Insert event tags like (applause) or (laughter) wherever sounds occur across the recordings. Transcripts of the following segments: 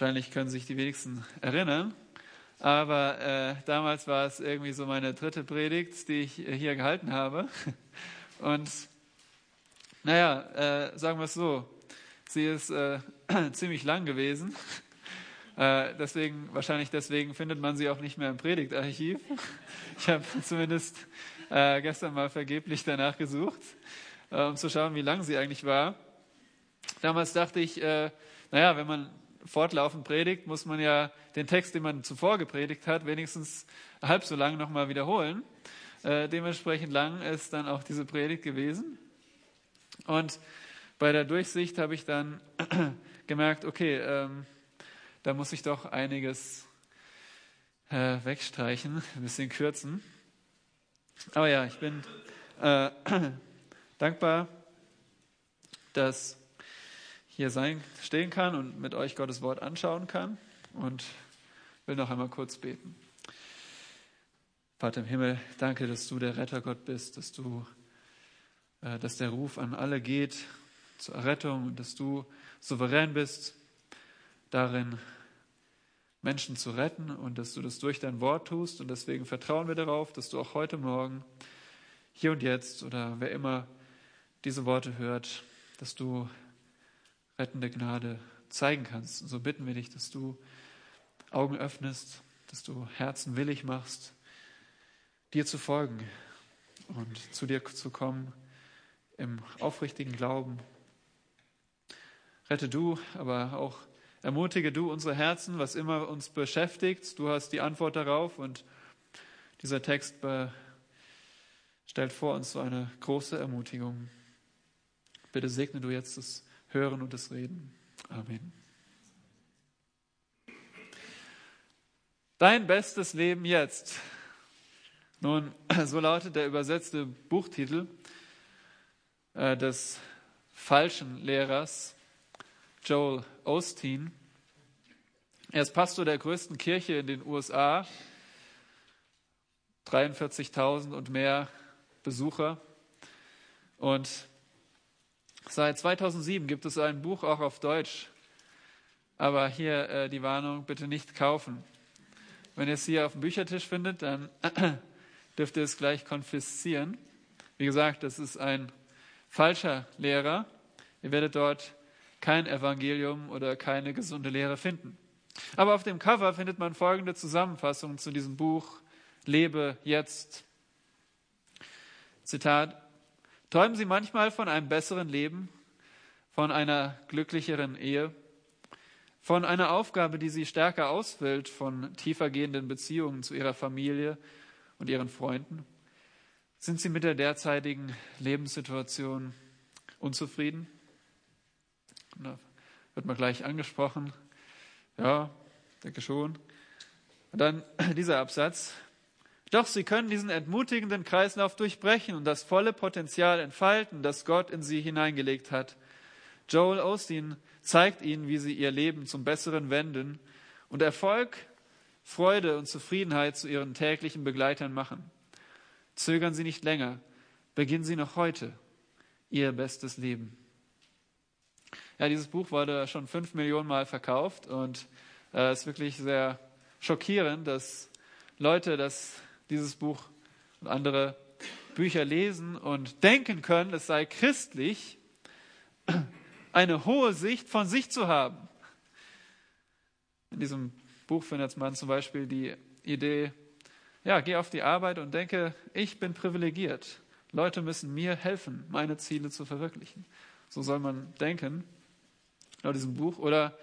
Wahrscheinlich können sich die wenigsten erinnern. Aber äh, damals war es irgendwie so meine dritte Predigt, die ich hier gehalten habe. (laughs) Und naja, äh, sagen wir es so, sie ist äh, (clears throat) ziemlich lang gewesen. Äh, deswegen, wahrscheinlich deswegen findet man sie auch nicht mehr im Predigtarchiv. Ich habe (laughs) zumindest äh, gestern mal vergeblich danach gesucht, äh, um zu schauen, wie lang sie eigentlich war. Damals dachte ich, naja, wenn man fortlaufend predigt, muss man ja den Text, den man zuvor gepredigt hat, wenigstens halb so lang nochmal wiederholen. Äh, dementsprechend lang ist dann auch diese Predigt gewesen. Und bei der Durchsicht habe ich dann (clears throat) gemerkt, okay, ähm, da muss ich doch einiges äh, wegstreichen, (laughs) ein bisschen kürzen. Aber ja, ich bin äh, (clears throat) dankbar, dass hier sein, stehen kann und mit euch Gottes Wort anschauen kann und will noch einmal kurz beten. Vater im Himmel, danke, dass du der Rettergott bist, dass du, äh, dass der Ruf an alle geht zur Errettung und dass du souverän bist, darin Menschen zu retten und dass du das durch dein Wort tust. Und deswegen vertrauen wir darauf, dass du auch heute Morgen, hier und jetzt oder wer immer diese Worte hört, dass du rettende Gnade zeigen kannst. Und so bitten wir dich, dass du Augen öffnest, dass du Herzen willig machst, dir zu folgen und zu dir zu kommen im aufrichtigen Glauben. Rette du, aber auch ermutige du unsere Herzen, was immer uns beschäftigt. Du hast die Antwort darauf und dieser Text stellt vor uns so eine große Ermutigung. Bitte segne du jetzt das Hören und das Reden. Amen. Dein bestes Leben jetzt. Nun, so lautet der übersetzte Buchtitel äh, des falschen Lehrers Joel Osteen. Er ist Pastor der größten Kirche in den USA. 43.000 und mehr Besucher. Und seit 2007 gibt es ein Buch auch auf Deutsch. Aber hier äh, die Warnung, bitte nicht kaufen. Wenn ihr es hier auf dem Büchertisch findet, dann (clears throat) dürft ihr es gleich konfiszieren. Wie gesagt, das ist ein falscher Lehrer. Ihr werdet dort kein Evangelium oder keine gesunde Lehre finden. Aber auf dem Cover findet man folgende Zusammenfassung zu diesem Buch Lebe jetzt. Zitat Träumen Sie manchmal von einem besseren Leben, von einer glücklicheren Ehe, von einer Aufgabe, die Sie stärker ausfüllt, von tiefer gehenden Beziehungen zu Ihrer Familie und Ihren Freunden? Sind Sie mit der derzeitigen Lebenssituation unzufrieden? Da wird man gleich angesprochen. Ja, denke schon. Und dann dieser Absatz. Doch sie können diesen entmutigenden Kreislauf durchbrechen und das volle Potenzial entfalten, das Gott in sie hineingelegt hat. Joel Osteen zeigt ihnen, wie sie ihr Leben zum Besseren wenden und Erfolg, Freude und Zufriedenheit zu ihren täglichen Begleitern machen. Zögern Sie nicht länger, beginnen Sie noch heute Ihr bestes Leben. Ja, dieses Buch wurde schon fünf Millionen Mal verkauft und äh, es äh, ist wirklich sehr schockierend, dass Leute das, dieses Buch und andere Bücher lesen und denken können, es sei christlich, eine hohe Sicht von sich zu haben. In diesem Buch findet man zum Beispiel die Idee, ja, geh auf die Arbeit und denke, ich bin privilegiert. Leute müssen mir helfen, meine Ziele zu verwirklichen. So soll man denken laut diesem Buch. Oder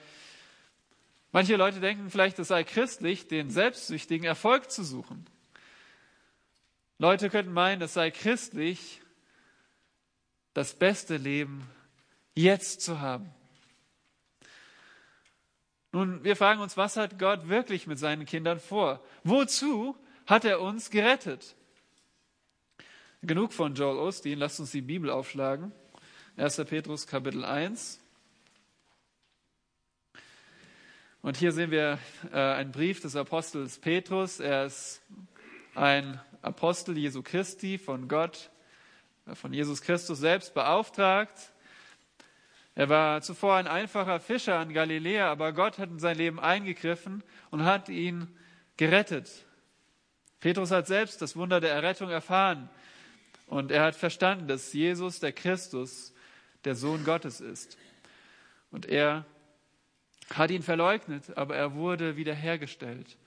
manche Leute denken vielleicht, es sei christlich, den selbstsüchtigen Erfolg zu suchen. Leute könnten meinen, es sei christlich, das beste Leben jetzt zu haben. Nun, wir fragen uns, was hat Gott wirklich mit seinen Kindern vor? Wozu hat er uns gerettet? Genug von Joel Osteen, lasst uns die Bibel aufschlagen. 1. Petrus Kapitel 1. Und hier sehen wir äh, einen Brief des Apostels Petrus. Er ist ein Apostel Jesu Christi von Gott, äh, von Jesus Christus selbst beauftragt, Er war zuvor ein einfacher Fischer an Galiläa, aber Gott hat in sein Leben eingegriffen und hat ihn gerettet. Petrus hat selbst das Wunder der Errettung erfahren und er hat verstanden, dass Jesus, der Christus, der Sohn Gottes ist. Und er hat ihn verleugnet, aber er wurde wiederhergestellt.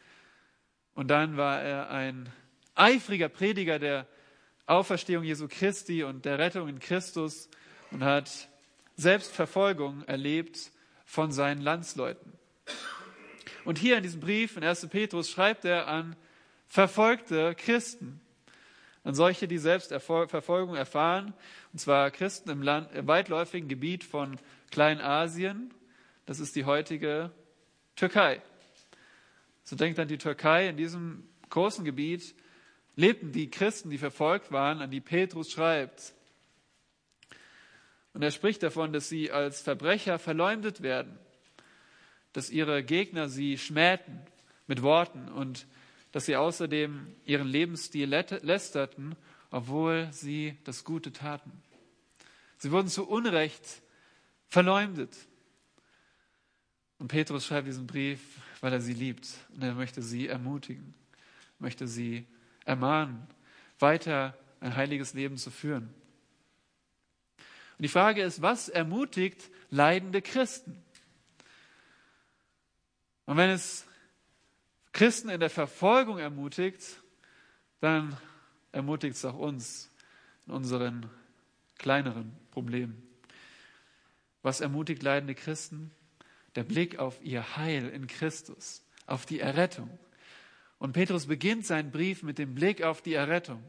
Und dann war er ein eifriger Prediger der Auferstehung Jesu Christi und der Rettung in Christus und hat Selbstverfolgung erlebt von seinen Landsleuten. Und hier in diesem Brief in 1. Petrus schreibt er an verfolgte Christen, an solche, die selbst Verfolgung erfahren, und zwar Christen im, Land, im weitläufigen Gebiet von Kleinasien, das ist die heutige Türkei. So denkt an die Türkei, in diesem großen Gebiet lebten die Christen, die verfolgt waren, an die Petrus schreibt. Und er spricht davon, dass sie als Verbrecher verleumdet werden, dass ihre Gegner sie schmähten mit Worten und dass sie außerdem ihren Lebensstil lästerten, obwohl sie das Gute taten. Sie wurden zu Unrecht verleumdet. Und Petrus schreibt diesen Brief, weil er sie liebt und er möchte sie ermutigen, möchte sie ermahnen, weiter ein heiliges Leben zu führen. Und die Frage ist, was ermutigt leidende Christen? Und wenn es Christen in der Verfolgung ermutigt, dann ermutigt es auch uns in unseren kleineren Problemen. Was ermutigt leidende Christen? Der Blick auf ihr Heil in Christus, auf die Errettung. Und Petrus beginnt seinen Brief mit dem Blick auf die Errettung.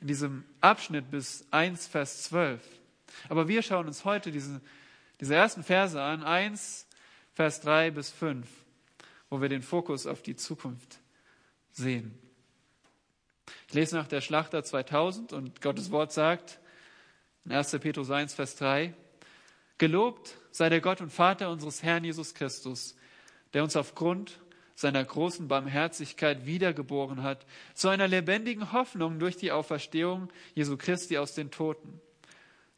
In diesem Abschnitt bis 1, Vers 12. Aber wir schauen uns heute diese, diese ersten Verse an, 1, Vers 3 bis 5, wo wir den Fokus auf die Zukunft sehen. Ich lese nach der Schlachter 2000 und Gottes Wort sagt in 1. Petrus 1, Vers 3, Gelobt sei der Gott und Vater unseres Herrn Jesus Christus, der uns aufgrund seiner großen Barmherzigkeit wiedergeboren hat, zu einer lebendigen Hoffnung durch die Auferstehung Jesu Christi aus den Toten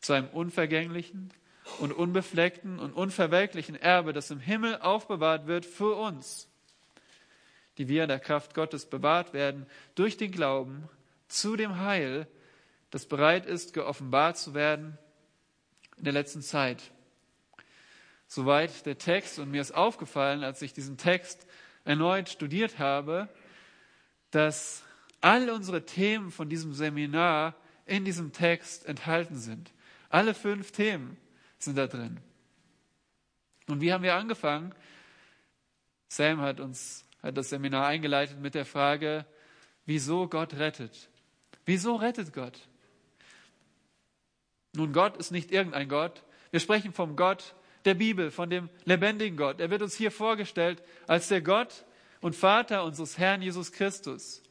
zu einem unvergänglichen und unbefleckten und unverwelklichen Erbe, das im Himmel aufbewahrt wird für uns, die wir in der Kraft Gottes bewahrt werden durch den Glauben zu dem Heil, das bereit ist, geoffenbart zu werden in der letzten Zeit. Soweit der Text und mir ist aufgefallen, als ich diesen Text erneut studiert habe, dass all unsere Themen von diesem Seminar in diesem Text enthalten sind. Alle fünf Themen sind da drin. Und wie haben wir angefangen? Sam hat uns hat das Seminar eingeleitet mit der Frage, wieso Gott rettet. Wieso rettet Gott? Nun, Gott ist nicht irgendein Gott. Wir sprechen vom Gott der Bibel, von dem lebendigen Gott. Er wird uns hier vorgestellt als der Gott und Vater unseres Herrn Jesus Christus.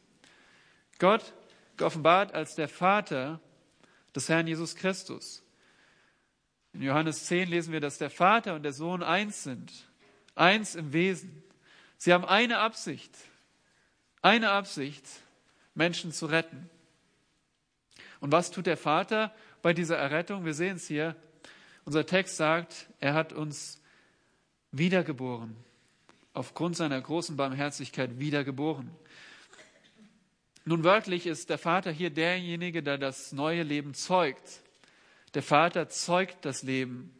Gott geoffenbart als der Vater des Herrn Jesus Christus. In Johannes 10 lesen wir, dass der Vater und der Sohn eins sind, eins im Wesen. Sie haben eine Absicht, eine Absicht, Menschen zu retten. Und was tut der Vater bei dieser Errettung? Wir sehen es hier. Unser Text sagt, er hat uns wiedergeboren, aufgrund seiner großen Barmherzigkeit wiedergeboren. Nun wörtlich ist der Vater hier derjenige, der das neue Leben zeugt. Der Vater zeugt das Leben.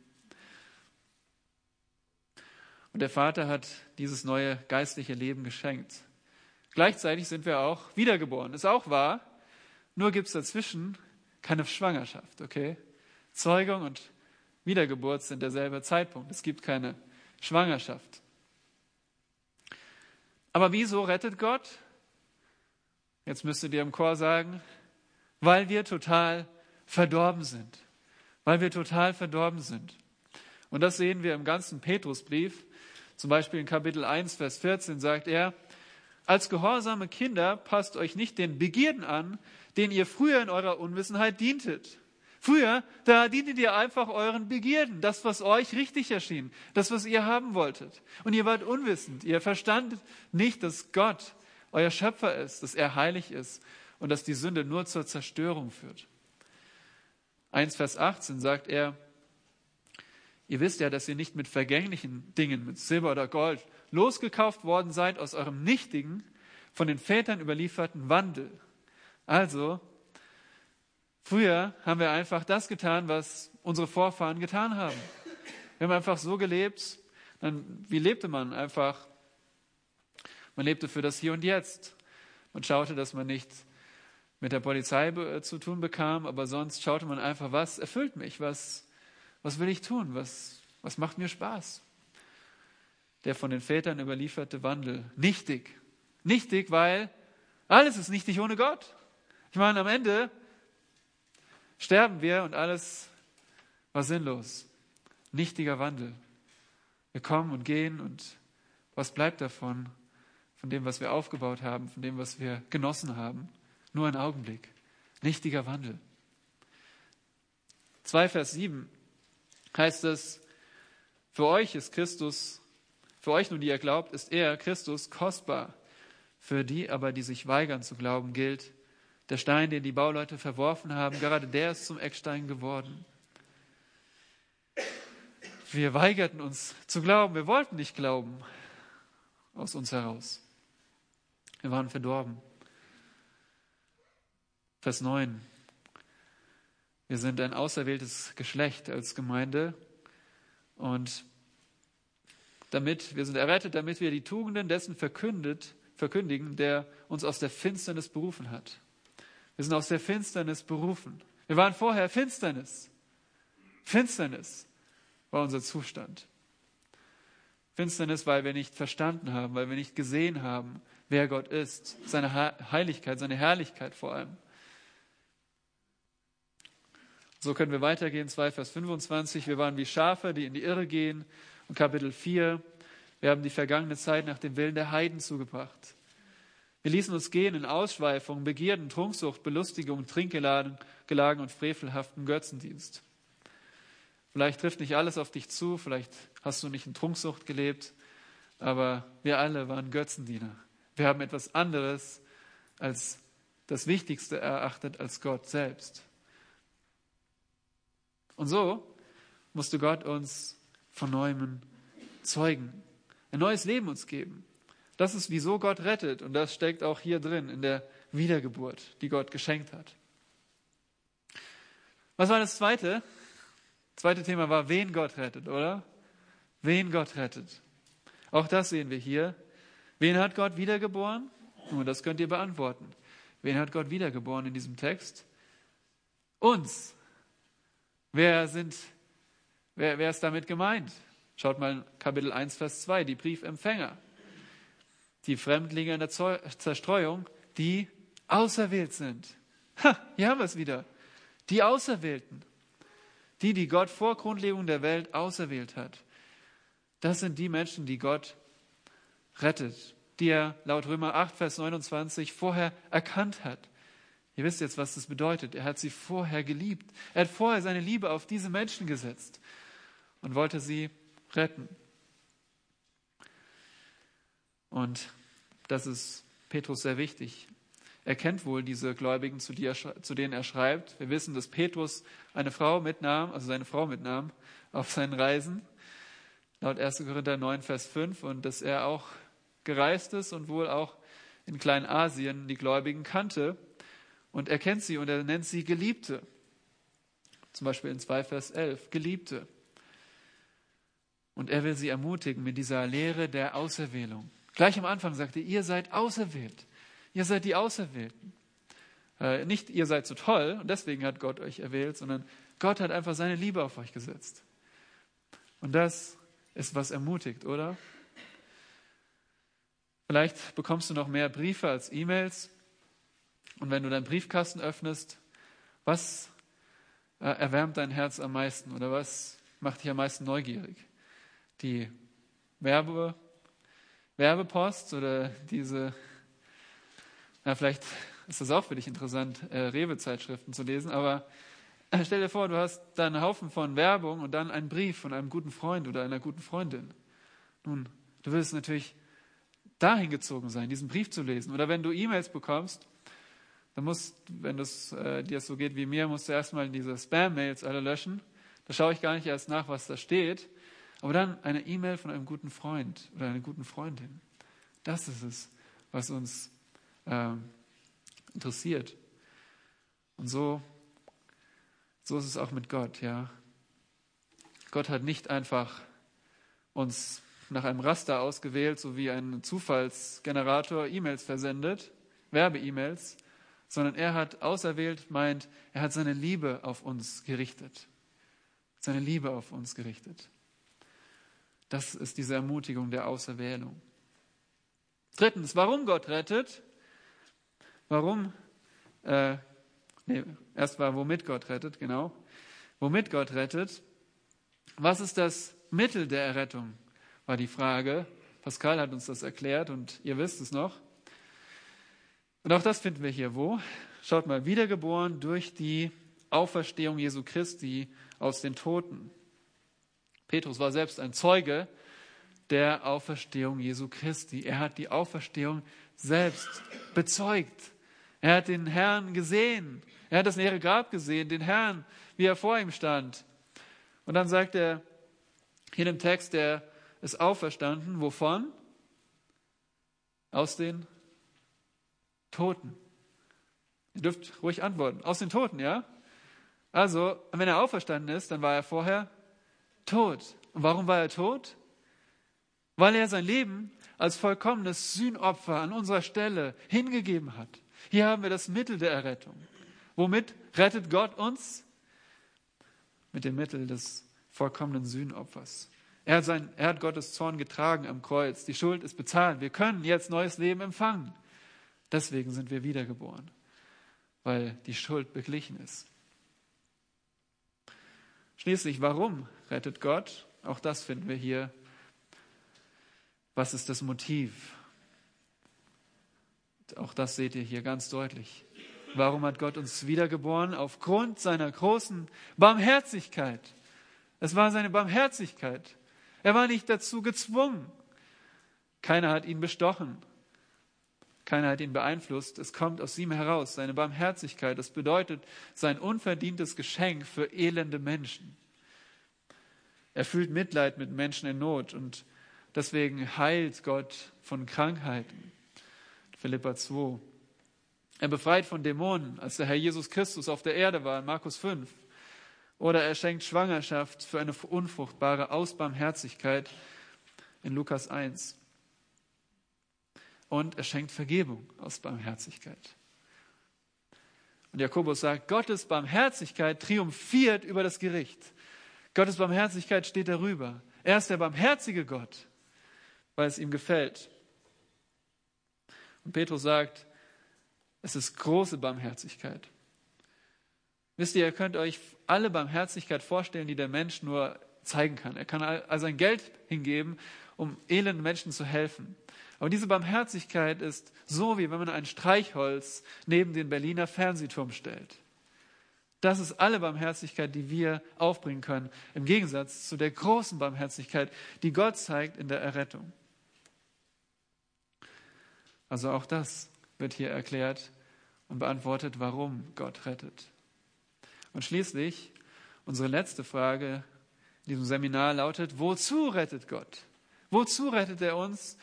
Und der Vater hat dieses neue geistliche Leben geschenkt. Gleichzeitig sind wir auch wiedergeboren. Ist auch wahr. Nur gibt es dazwischen keine Schwangerschaft, okay? Zeugung und Wiedergeburt sind derselbe Zeitpunkt. Es gibt keine Schwangerschaft. Aber wieso rettet Gott? Jetzt müsstet ihr im Chor sagen, weil wir total verdorben sind weil wir total verdorben sind. Und das sehen wir im ganzen Petrusbrief. Zum Beispiel in Kapitel 1, Vers 14 sagt er, als gehorsame Kinder passt euch nicht den Begierden an, denen ihr früher in eurer Unwissenheit dientet. Früher, da dientet ihr einfach euren Begierden, das, was euch richtig erschien, das, was ihr haben wolltet. Und ihr wart unwissend, ihr verstandet nicht, dass Gott euer Schöpfer ist, dass er heilig ist und dass die Sünde nur zur Zerstörung führt. 1, Vers 18 sagt er, Ihr wisst ja, dass ihr nicht mit vergänglichen Dingen, mit Silber oder Gold, losgekauft worden seid aus eurem nichtigen, von den Vätern überlieferten Wandel. Also, früher haben wir einfach das getan, was unsere Vorfahren getan haben. Wir haben einfach so gelebt. Dann, wie lebte man? Einfach, man lebte für das Hier und Jetzt. Man schaute, dass man nicht mit der Polizei zu tun bekam, aber sonst schaute man einfach, was erfüllt mich, was, was will ich tun, was, was macht mir Spaß. Der von den Vätern überlieferte Wandel. Nichtig. Nichtig, weil alles ist nichtig ohne Gott. Ich meine, am Ende sterben wir und alles war sinnlos. Nichtiger Wandel. Wir kommen und gehen und was bleibt davon? Von dem, was wir aufgebaut haben, von dem, was wir genossen haben. Nur ein Augenblick. Nichtiger Wandel. 2 Vers 7 heißt es, für euch ist Christus, für euch nun, die ihr glaubt, ist er, Christus, kostbar. Für die aber, die sich weigern zu glauben, gilt, der Stein, den die Bauleute verworfen haben, gerade der ist zum Eckstein geworden. Wir weigerten uns zu glauben, wir wollten nicht glauben aus uns heraus. Wir waren verdorben. Vers 9. Wir sind ein auserwähltes Geschlecht als Gemeinde und damit, wir sind errettet, damit wir die Tugenden dessen verkündet, verkündigen, der uns aus der Finsternis berufen hat. Wir sind aus der Finsternis berufen. Wir waren vorher Finsternis. Finsternis war unser Zustand. Finsternis, weil wir nicht verstanden haben, weil wir nicht gesehen haben, wer Gott ist, seine Heiligkeit, seine Herrlichkeit vor allem. So können wir weitergehen, 2 Vers 25. Wir waren wie Schafe, die in die Irre gehen. Und Kapitel 4, wir haben die vergangene Zeit nach dem Willen der Heiden zugebracht. Wir ließen uns gehen in Ausschweifung, Begierden, Trunksucht, Belustigung, Trinkgelagen und frevelhaften Götzendienst. Vielleicht trifft nicht alles auf dich zu, vielleicht hast du nicht in Trunksucht gelebt, aber wir alle waren Götzendiener. Wir haben etwas anderes als das Wichtigste erachtet als Gott selbst. Und so musste Gott uns von neuem zeugen, ein neues Leben uns geben. Das ist, wieso Gott rettet. Und das steckt auch hier drin, in der Wiedergeburt, die Gott geschenkt hat. Was war das zweite? Das zweite Thema war, wen Gott rettet, oder? Wen Gott rettet. Auch das sehen wir hier. Wen hat Gott wiedergeboren? Nun, das könnt ihr beantworten. Wen hat Gott wiedergeboren in diesem Text? Uns. Wer, sind, wer, wer ist damit gemeint? Schaut mal Kapitel 1, Vers 2, die Briefempfänger. Die Fremdlinge in der Zerstreuung, die auserwählt sind. Ha, hier haben wir es wieder. Die Auserwählten. Die, die Gott vor Grundlegung der Welt auserwählt hat. Das sind die Menschen, die Gott rettet, die er laut Römer 8, Vers 29 vorher erkannt hat. Ihr wisst jetzt, was das bedeutet. Er hat sie vorher geliebt. Er hat vorher seine Liebe auf diese Menschen gesetzt und wollte sie retten. Und das ist Petrus sehr wichtig. Er kennt wohl diese Gläubigen, zu, denen er schreibt. Wir wissen, dass Petrus eine Frau mitnahm, also seine Frau mitnahm, auf seinen Reisen, laut 1. Korinther 9, Vers 5, und dass er auch gereist ist und wohl auch in Kleinasien die Gläubigen kannte. Und er kennt sie und er nennt sie Geliebte. Zum Beispiel in 2 Vers 11, Geliebte. Und er will sie ermutigen mit dieser Lehre der Auserwählung. Gleich am Anfang sagte er, ihr seid auserwählt. Ihr seid die Auserwählten. Äh, nicht ihr seid so toll und deswegen hat Gott euch erwählt, sondern Gott hat einfach seine Liebe auf euch gesetzt. Und das ist was ermutigt, oder? Vielleicht bekommst du noch mehr Briefe als E-Mails. Und wenn du deinen Briefkasten öffnest, was äh, erwärmt dein Herz am meisten oder was macht dich am meisten neugierig? Die Werbe, Werbepost oder diese, na, vielleicht ist das auch für dich interessant, äh, Rewe-Zeitschriften zu lesen, aber äh, stell dir vor, du hast da einen Haufen von Werbung und dann einen Brief von einem guten Freund oder einer guten Freundin. Nun, du willst natürlich dahin gezogen sein, diesen Brief zu lesen. Oder wenn du E-Mails bekommst, dann musst, wenn das äh, dir so geht wie mir, musst du erstmal diese Spam-Mails alle löschen, Da schaue ich gar nicht erst nach, was da steht. Aber dann eine E-Mail von einem guten Freund oder einer guten Freundin. Das ist es, was uns äh, interessiert. Und so, so ist es auch mit Gott, ja. Gott hat nicht einfach uns nach einem Raster ausgewählt, so wie ein Zufallsgenerator E-Mails versendet, Werbe-E-Mails, sondern er hat auserwählt, meint, er hat seine Liebe auf uns gerichtet. Seine Liebe auf uns gerichtet. Das ist diese Ermutigung der Auserwählung. Drittens, warum Gott rettet? Warum? Äh, nee, erst war, womit Gott rettet, genau. Womit Gott rettet. Was ist das Mittel der Errettung? War die Frage. Pascal hat uns das erklärt und ihr wisst es noch. Und auch das finden wir hier wo? Schaut mal, wiedergeboren durch die Auferstehung Jesu Christi aus den Toten. Petrus war selbst ein Zeuge der Auferstehung Jesu Christi. Er hat die Auferstehung selbst bezeugt. Er hat den Herrn gesehen. Er hat das leere Grab gesehen, den Herrn, wie er vor ihm stand. Und dann sagt er hier im Text, er ist auferstanden. Wovon? Aus den Toten. Ihr dürft ruhig antworten. Aus den Toten, ja? Also, wenn er auferstanden ist, dann war er vorher tot. Und warum war er tot? Weil er sein Leben als vollkommenes Sühnopfer an unserer Stelle hingegeben hat. Hier haben wir das Mittel der Errettung. Womit rettet Gott uns? Mit dem Mittel des vollkommenen Sühnopfers. Er hat, sein, er hat Gottes Zorn getragen am Kreuz. Die Schuld ist bezahlt. Wir können jetzt neues Leben empfangen. Deswegen sind wir wiedergeboren, weil die Schuld beglichen ist. Schließlich, warum rettet Gott? Auch das finden wir hier. Was ist das Motiv? Auch das seht ihr hier ganz deutlich. Warum hat Gott uns wiedergeboren? Aufgrund seiner großen Barmherzigkeit. Es war seine Barmherzigkeit. Er war nicht dazu gezwungen. Keiner hat ihn bestochen. Keiner hat ihn beeinflusst. Es kommt aus ihm heraus, seine Barmherzigkeit. Das bedeutet sein unverdientes Geschenk für elende Menschen. Er fühlt Mitleid mit Menschen in Not und deswegen heilt Gott von Krankheiten. Philippa 2. Er befreit von Dämonen, als der Herr Jesus Christus auf der Erde war, in Markus 5. Oder er schenkt Schwangerschaft für eine unfruchtbare Ausbarmherzigkeit in Lukas 1 und er schenkt Vergebung aus Barmherzigkeit. Und Jakobus sagt, Gottes Barmherzigkeit triumphiert über das Gericht. Gottes Barmherzigkeit steht darüber. Er ist der barmherzige Gott, weil es ihm gefällt. Und Petrus sagt, es ist große Barmherzigkeit. Wisst ihr, ihr könnt euch alle Barmherzigkeit vorstellen, die der Mensch nur zeigen kann. Er kann all sein Geld hingeben, um elenden Menschen zu helfen. Aber diese Barmherzigkeit ist so, wie wenn man ein Streichholz neben den Berliner Fernsehturm stellt. Das ist alle Barmherzigkeit, die wir aufbringen können, im Gegensatz zu der großen Barmherzigkeit, die Gott zeigt in der Errettung. Also auch das wird hier erklärt und beantwortet, warum Gott rettet. Und schließlich unsere letzte Frage in diesem Seminar lautet, wozu rettet Gott? Wozu rettet er uns?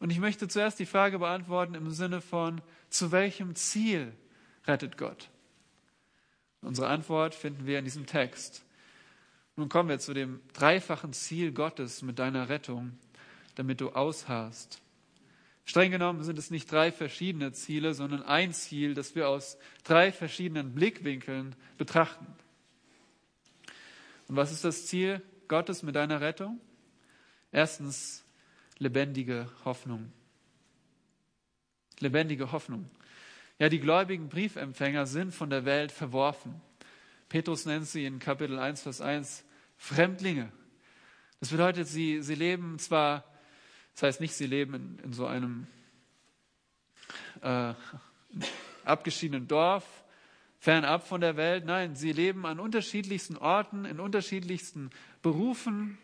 Und ich möchte zuerst die Frage beantworten im Sinne von, zu welchem Ziel rettet Gott? Unsere Antwort finden wir in diesem Text. Nun kommen wir zu dem dreifachen Ziel Gottes mit deiner Rettung, damit du ausharrst. Streng genommen sind es nicht drei verschiedene Ziele, sondern ein Ziel, das wir aus drei verschiedenen Blickwinkeln betrachten. Und was ist das Ziel Gottes mit deiner Rettung? Erstens lebendige Hoffnung. Lebendige Hoffnung. Ja, die gläubigen Briefempfänger sind von der Welt verworfen. Petrus nennt sie in Kapitel 1, Vers 1 Fremdlinge. Das bedeutet, sie, sie leben zwar, das heißt nicht, sie leben in, in so einem äh, abgeschiedenen Dorf, fernab von der Welt. Nein, sie leben an unterschiedlichsten Orten, in unterschiedlichsten Berufen,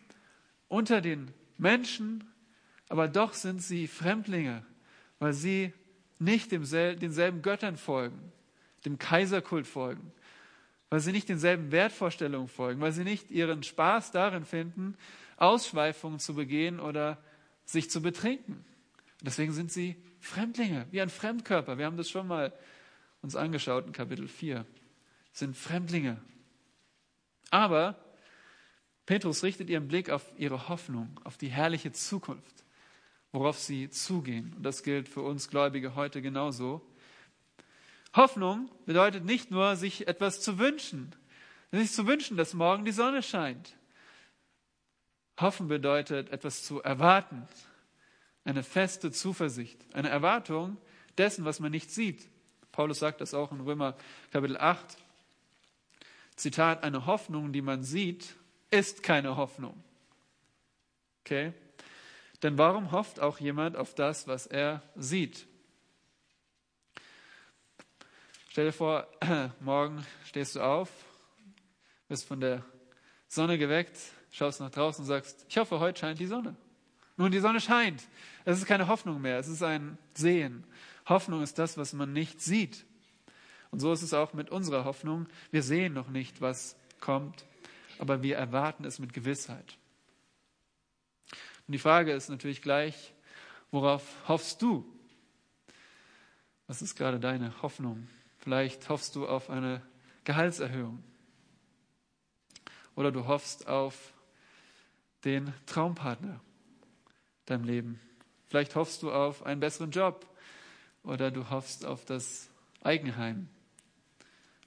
unter den Menschen, aber doch sind sie Fremdlinge, weil sie nicht denselben Göttern folgen, dem Kaiserkult folgen, weil sie nicht denselben Wertvorstellungen folgen, weil sie nicht ihren Spaß darin finden, Ausschweifungen zu begehen oder sich zu betrinken. Deswegen sind sie Fremdlinge, wie ein Fremdkörper. Wir haben das schon mal uns angeschaut in Kapitel 4. Sind Fremdlinge. Aber Petrus richtet ihren Blick auf ihre Hoffnung, auf die herrliche Zukunft, worauf sie zugehen. Und das gilt für uns Gläubige heute genauso. Hoffnung bedeutet nicht nur, sich etwas zu wünschen, sich zu wünschen, dass morgen die Sonne scheint. Hoffen bedeutet, etwas zu erwarten, eine feste Zuversicht, eine Erwartung dessen, was man nicht sieht. Paulus sagt das auch in Römer Kapitel 8. Zitat, eine Hoffnung, die man sieht, ist keine Hoffnung. Okay? Denn warum hofft auch jemand auf das, was er sieht? Stell dir vor, (clears throat) morgen stehst du auf, wirst von der Sonne geweckt, schaust nach draußen und sagst, ich hoffe, heute scheint die Sonne. Nun, die Sonne scheint. Es ist keine Hoffnung mehr, es ist ein Sehen. Hoffnung ist das, was man nicht sieht. Und so ist es auch mit unserer Hoffnung. Wir sehen noch nicht, was kommt, aber wir erwarten es mit Gewissheit. Und die Frage ist natürlich gleich, worauf hoffst du? Was ist gerade deine Hoffnung? Vielleicht hoffst du auf eine Gehaltserhöhung. Oder du hoffst auf den Traumpartner deinem Leben. Vielleicht hoffst du auf einen besseren Job oder du hoffst auf das Eigenheim.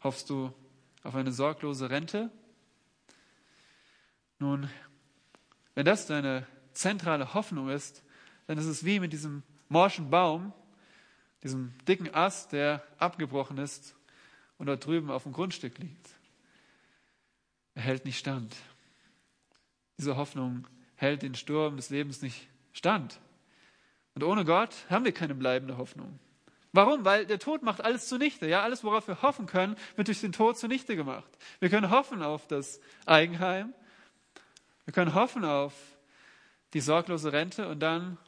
Hoffst du auf eine sorglose Rente? Nun, wenn das deine zentrale Hoffnung ist, dann ist es wie mit diesem morschen Baum, diesem dicken Ast, der abgebrochen ist und dort drüben auf dem Grundstück liegt. Er hält nicht stand. Diese Hoffnung hält den Sturm des Lebens nicht stand. Und ohne Gott haben wir keine bleibende Hoffnung. Warum? Weil der Tod macht alles zunichte. Ja, alles, worauf wir hoffen können, wird durch den Tod zunichte gemacht. Wir können hoffen auf das Eigenheim. Wir können hoffen auf die sorglose Rente und dann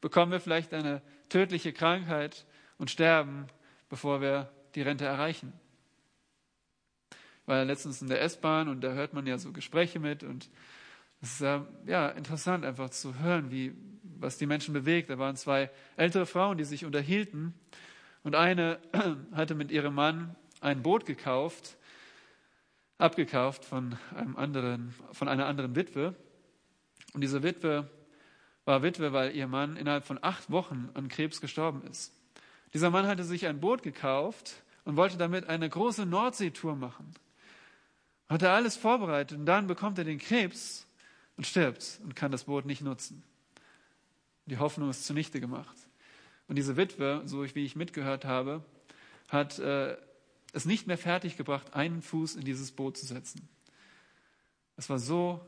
bekommen wir vielleicht eine tödliche Krankheit und sterben, bevor wir die Rente erreichen. Ja letztens in der S-Bahn und da hört man ja so Gespräche mit und es ist ja, ja interessant einfach zu hören, wie, was die Menschen bewegt. Da waren zwei ältere Frauen, die sich unterhielten und eine (clears throat) hatte mit ihrem Mann ein Boot gekauft, abgekauft von, einem anderen, von einer anderen Witwe. Und diese Witwe war Witwe, weil ihr Mann innerhalb von acht Wochen an Krebs gestorben ist. Dieser Mann hatte sich ein Boot gekauft und wollte damit eine große Nordseetour machen. Hatte alles vorbereitet und dann bekommt er den Krebs und stirbt und kann das Boot nicht nutzen. Die Hoffnung ist zunichte gemacht. Und diese Witwe, so wie ich mitgehört habe, hat äh, es nicht mehr fertiggebracht, einen Fuß in dieses Boot zu setzen. Es war so,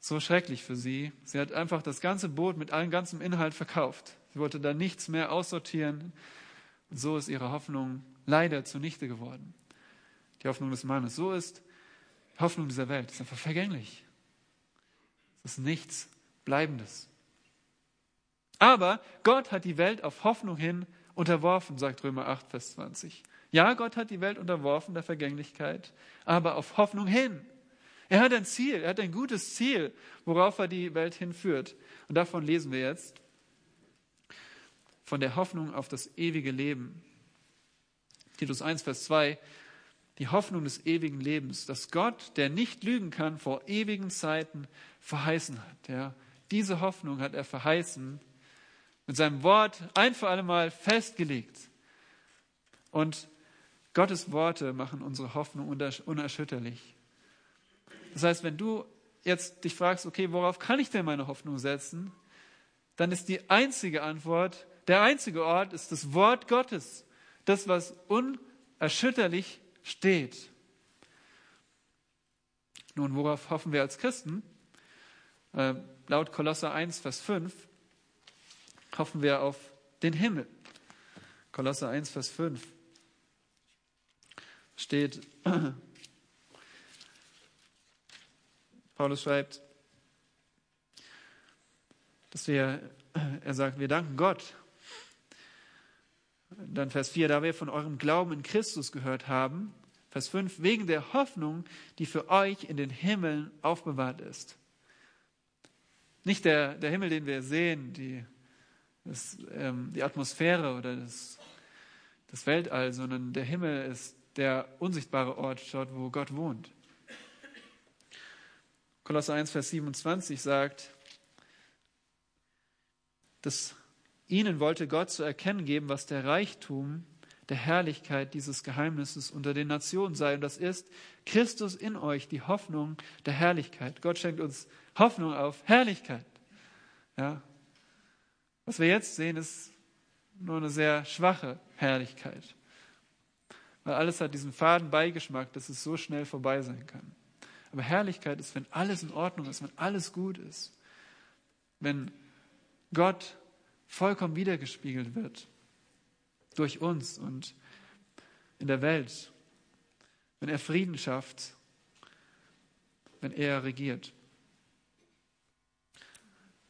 so schrecklich für sie. Sie hat einfach das ganze Boot mit allem ganzen Inhalt verkauft. Sie wollte da nichts mehr aussortieren. Und so ist ihre Hoffnung leider zunichte geworden. Die Hoffnung des Mannes. So ist die Hoffnung dieser Welt. Ist einfach vergänglich. Es ist nichts Bleibendes. Aber Gott hat die Welt auf Hoffnung hin unterworfen, sagt Römer 8, Vers 20. Ja, Gott hat die Welt unterworfen der Vergänglichkeit, aber auf Hoffnung hin. Er hat ein Ziel, er hat ein gutes Ziel, worauf er die Welt hinführt. Und davon lesen wir jetzt. Von der Hoffnung auf das ewige Leben. Titus 1, Vers 2 die Hoffnung des ewigen Lebens, dass Gott, der nicht lügen kann, vor ewigen Zeiten verheißen hat. Ja, diese Hoffnung hat er verheißen, mit seinem Wort ein für alle Mal festgelegt. Und Gottes Worte machen unsere Hoffnung unerschütterlich. Das heißt, wenn du jetzt dich fragst, okay, worauf kann ich denn meine Hoffnung setzen? Dann ist die einzige Antwort, der einzige Ort ist das Wort Gottes. Das, was unerschütterlich steht. Nun, worauf hoffen wir als Christen? Äh, laut Kolosser 1, Vers 5 hoffen wir auf den Himmel. Kolosser 1, Vers 5 steht, (clears throat) Paulus schreibt, dass wir, er sagt, wir danken Gott, dann Vers 4, da wir von eurem Glauben in Christus gehört haben, Vers 5, wegen der Hoffnung, die für euch in den Himmeln aufbewahrt ist. Nicht der, der Himmel, den wir sehen, die, das, ähm, die Atmosphäre oder das, das Weltall, sondern der Himmel ist der unsichtbare Ort, dort, wo Gott wohnt. Kolosser 1, Vers 27 sagt, dass ihnen wollte Gott zu erkennen geben, was der Reichtum der Herrlichkeit dieses Geheimnisses unter den Nationen sei. Und das ist Christus in euch, die Hoffnung der Herrlichkeit. Gott schenkt uns Hoffnung auf Herrlichkeit. Ja. Was wir jetzt sehen, ist nur eine sehr schwache Herrlichkeit. Weil alles hat diesen faden Beigeschmack, dass es so schnell vorbei sein kann. Aber Herrlichkeit ist, wenn alles in Ordnung ist, wenn alles gut ist. Wenn Gott vollkommen wiedergespiegelt wird durch uns und in der Welt, wenn er Frieden schafft, wenn er regiert.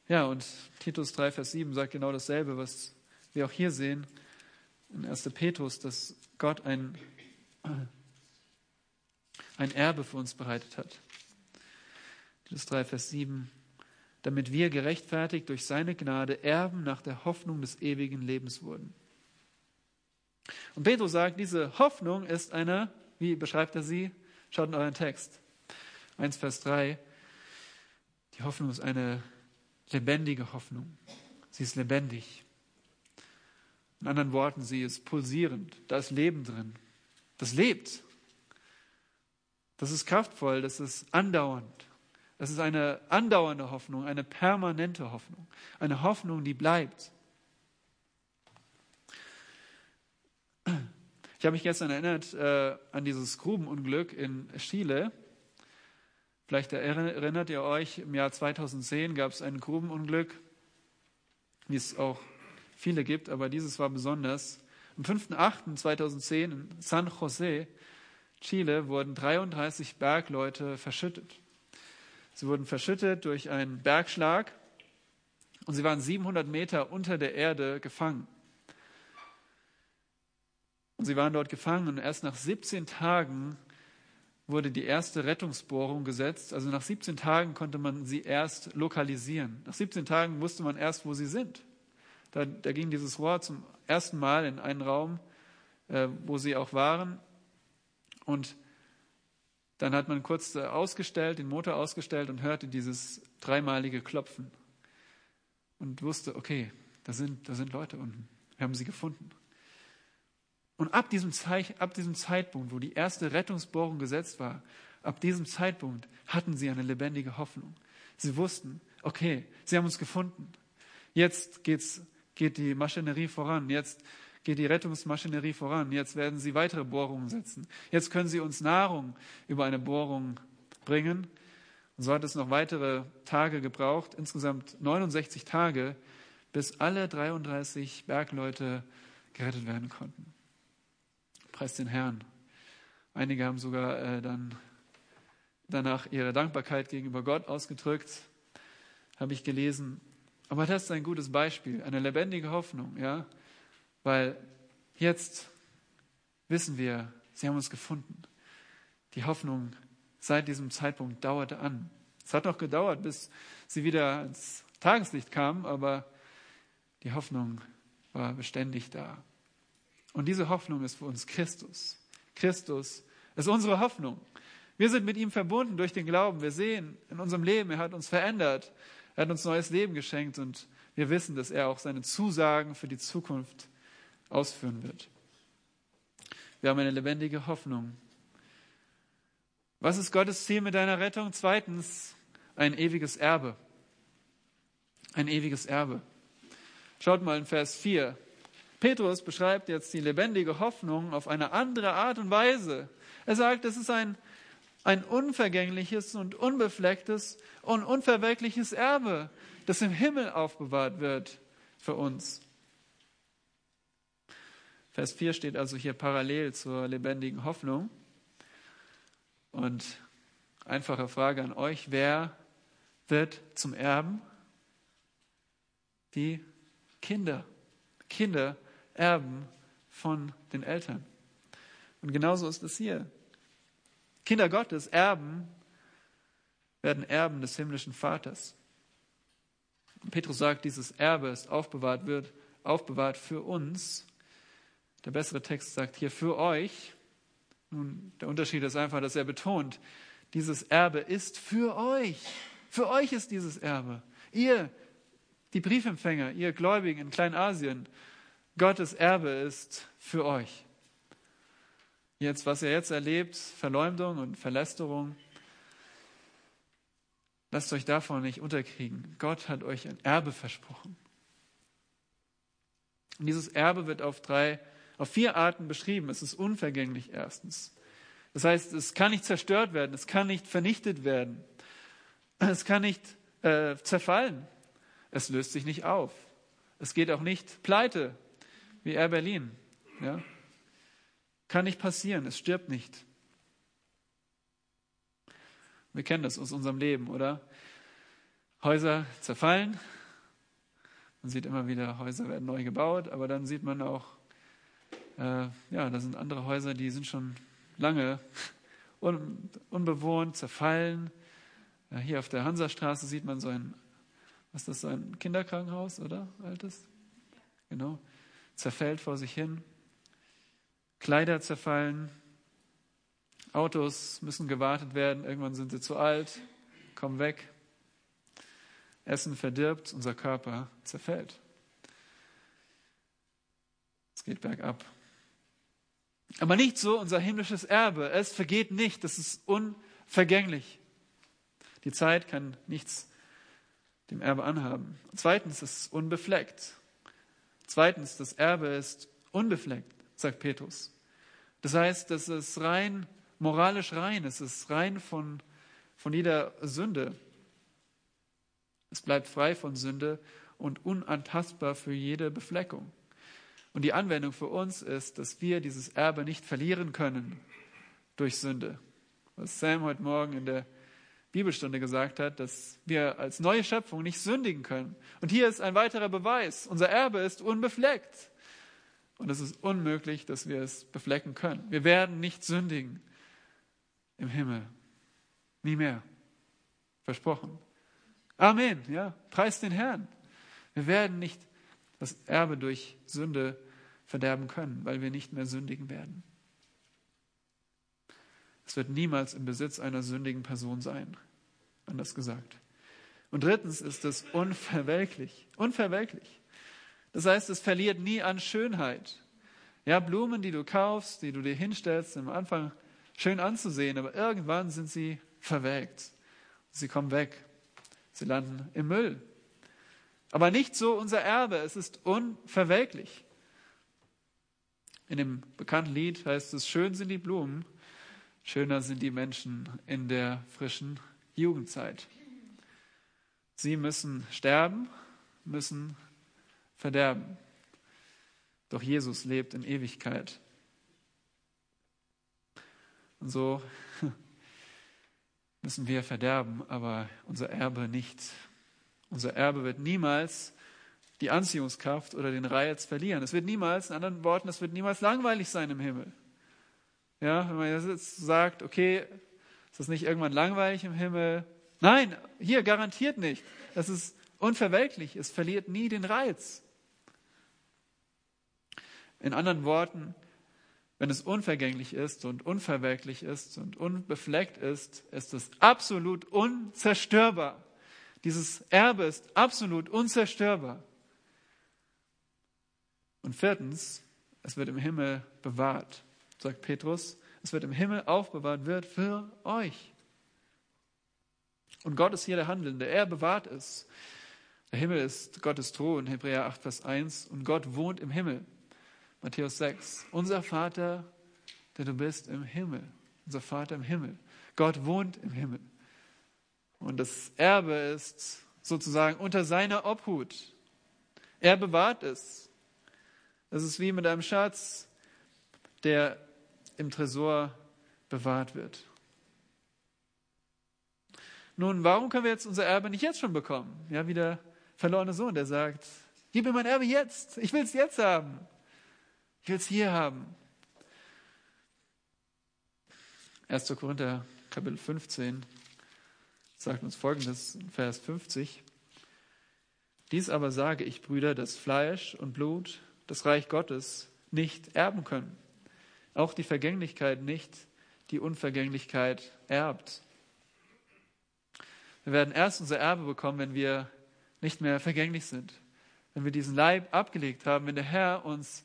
Ja, und Titus 3, Vers 7 sagt genau dasselbe, was wir auch hier sehen in 1. Petrus, dass Gott ein, ein Erbe für uns bereitet hat. Titus 3, Vers 7, damit wir gerechtfertigt durch seine Gnade Erben nach der Hoffnung des ewigen Lebens wurden. Und Petrus sagt, diese Hoffnung ist eine, wie beschreibt er sie? Schaut in euren Text. 1 Vers 3. Die Hoffnung ist eine lebendige Hoffnung. Sie ist lebendig. In anderen Worten, sie ist pulsierend. Da ist Leben drin. Das lebt. Das ist kraftvoll. Das ist andauernd. Das ist eine andauernde Hoffnung, eine permanente Hoffnung. Eine Hoffnung, die bleibt. Ich habe mich gestern erinnert äh, an dieses Grubenunglück in Chile. Vielleicht erinnert ihr euch, im Jahr 2010 gab es ein Grubenunglück, wie es auch viele gibt, aber dieses war besonders. Am 5.8.2010 in San Jose, Chile, wurden 33 Bergleute verschüttet. Sie wurden verschüttet durch einen Bergschlag und sie waren 700 Meter unter der Erde gefangen. Und sie waren dort gefangen und erst nach 17 Tagen wurde die erste Rettungsbohrung gesetzt. Also nach 17 Tagen konnte man sie erst lokalisieren. Nach 17 Tagen wusste man erst, wo sie sind. Da, da ging dieses Rohr zum ersten Mal in einen Raum, äh, wo sie auch waren. Und dann hat man kurz äh, ausgestellt, den Motor ausgestellt und hörte dieses dreimalige Klopfen. Und wusste, okay, da sind, da sind Leute unten. Wir haben sie gefunden. Und ab diesem, ab diesem Zeitpunkt, wo die erste Rettungsbohrung gesetzt war, ab diesem Zeitpunkt hatten sie eine lebendige Hoffnung. Sie wussten, okay, sie haben uns gefunden. Jetzt geht's, geht die Maschinerie voran. Jetzt geht die Rettungsmaschinerie voran. Jetzt werden sie weitere Bohrungen setzen. Jetzt können sie uns Nahrung über eine Bohrung bringen. Und so hat es noch weitere Tage gebraucht, insgesamt 69 Tage, bis alle 33 Bergleute gerettet werden konnten. Preis den Herrn. Einige haben sogar äh, dann danach ihre Dankbarkeit gegenüber Gott ausgedrückt, habe ich gelesen. Aber das ist ein gutes Beispiel, eine lebendige Hoffnung, ja, weil jetzt wissen wir, sie haben uns gefunden. Die Hoffnung seit diesem Zeitpunkt dauerte an. Es hat noch gedauert, bis sie wieder ins Tageslicht kamen, aber die Hoffnung war beständig da. Und diese Hoffnung ist für uns Christus. Christus ist unsere Hoffnung. Wir sind mit ihm verbunden durch den Glauben. Wir sehen in unserem Leben, er hat uns verändert. Er hat uns neues Leben geschenkt und wir wissen, dass er auch seine Zusagen für die Zukunft ausführen wird. Wir haben eine lebendige Hoffnung. Was ist Gottes Ziel mit deiner Rettung? Zweitens, ein ewiges Erbe. Ein ewiges Erbe. Schaut mal in Vers 4. Petrus beschreibt jetzt die lebendige Hoffnung auf eine andere Art und Weise. Er sagt, es ist ein, ein unvergängliches und unbeflecktes und unverwelkliches Erbe, das im Himmel aufbewahrt wird für uns. Vers 4 steht also hier parallel zur lebendigen Hoffnung. Und einfache Frage an euch, wer wird zum Erben? Die Kinder. Kinder Erben von den Eltern. Und genauso ist es hier. Kinder Gottes, Erben, werden Erben des himmlischen Vaters. Und Petrus sagt, dieses Erbe ist aufbewahrt, wird aufbewahrt für uns. Der bessere Text sagt hier für euch. Nun, der Unterschied ist einfach, dass er betont, dieses Erbe ist für euch. Für euch ist dieses Erbe. Ihr, die Briefempfänger, ihr Gläubigen in Kleinasien, Gottes Erbe ist für euch. Jetzt, was ihr jetzt erlebt, Verleumdung und Verlästerung, lasst euch davon nicht unterkriegen. Gott hat euch ein Erbe versprochen. Und dieses Erbe wird auf drei, auf vier Arten beschrieben. Es ist unvergänglich erstens. Das heißt, es kann nicht zerstört werden, es kann nicht vernichtet werden, es kann nicht äh, zerfallen, es löst sich nicht auf, es geht auch nicht pleite, wie Air Berlin. Ja? Kann nicht passieren, es stirbt nicht. Wir kennen das aus unserem Leben, oder? Häuser zerfallen. Man sieht immer wieder, Häuser werden neu gebaut, aber dann sieht man auch, äh, ja, da sind andere Häuser, die sind schon lange (laughs) un, unbewohnt, zerfallen. Ja, hier auf der Hansastraße sieht man so ein, was ist das, so ein Kinderkrankenhaus, oder? Altes? Genau. Zerfällt vor sich hin. Kleider zerfallen, Autos müssen gewartet werden, irgendwann sind sie zu alt, kommen weg. Essen verdirbt, unser Körper zerfällt. Es geht bergab. Aber nicht so unser himmlisches Erbe. Es vergeht nicht, es ist unvergänglich. Die Zeit kann nichts dem Erbe anhaben. Zweitens, es ist unbefleckt. Zweitens, das Erbe ist unbefleckt sagt Petrus. Das heißt, es ist rein, moralisch rein, es ist rein von, von jeder Sünde. Es bleibt frei von Sünde und unantastbar für jede Befleckung. Und die Anwendung für uns ist, dass wir dieses Erbe nicht verlieren können durch Sünde. Was Sam heute Morgen in der Bibelstunde gesagt hat, dass wir als neue Schöpfung nicht sündigen können. Und hier ist ein weiterer Beweis. Unser Erbe ist unbefleckt. Und es ist unmöglich, dass wir es beflecken können. Wir werden nicht sündigen im Himmel. Nie mehr. Versprochen. Amen. Ja, preis den Herrn. Wir werden nicht das Erbe durch Sünde verderben können, weil wir nicht mehr sündigen werden. Es wird niemals im Besitz einer sündigen Person sein. Anders gesagt. Und drittens ist es unverwelklich. Unverwelklich. Das heißt, es verliert nie an Schönheit. Ja, Blumen, die du kaufst, die du dir hinstellst, sind am Anfang schön anzusehen, aber irgendwann sind sie verwelkt. Sie kommen weg. Sie landen im Müll. Aber nicht so unser Erbe. Es ist unverwelklich. In dem bekannten Lied heißt es, schön sind die Blumen, schöner sind die Menschen in der frischen Jugendzeit. Sie müssen sterben, müssen verderben. Doch Jesus lebt in Ewigkeit. Und so (laughs) müssen wir verderben, aber unser Erbe nicht. Unser Erbe wird niemals die Anziehungskraft oder den Reiz verlieren. Es wird niemals, in anderen Worten, es wird niemals langweilig sein im Himmel. Ja, wenn man jetzt sagt, okay, ist das nicht irgendwann langweilig im Himmel? Nein, hier garantiert nicht. Das ist unverwelklich. Es verliert nie den Reiz. In anderen Worten, wenn es unvergänglich ist und unverwelklich ist und unbefleckt ist, ist es absolut unzerstörbar. Dieses Erbe ist absolut unzerstörbar. Und viertens, es wird im Himmel bewahrt, sagt Petrus. Es wird im Himmel aufbewahrt, wird für euch. Und Gott ist hier der Handelnde. Er bewahrt es. Der Himmel ist Gottes Thron, Hebräer 8, Vers 1. Und Gott wohnt im Himmel. Matthäus 6. Unser Vater, der du bist im Himmel. Unser Vater im Himmel. Gott wohnt im Himmel. Und das Erbe ist sozusagen unter seiner Obhut. Er bewahrt es. Es ist wie mit einem Schatz, der im Tresor bewahrt wird. Nun, warum können wir jetzt unser Erbe nicht jetzt schon bekommen? Ja, wie der verlorene Sohn, der sagt, gib mir mein Erbe jetzt, ich will es jetzt haben. Ich will es hier haben. 1. Korinther Kapitel 15 sagt uns folgendes in Vers 50. Dies aber sage ich, Brüder, dass Fleisch und Blut das Reich Gottes nicht erben können. Auch die Vergänglichkeit nicht, die Unvergänglichkeit erbt. Wir werden erst unser Erbe bekommen, wenn wir nicht mehr vergänglich sind. Wenn wir diesen Leib abgelegt haben, wenn der Herr uns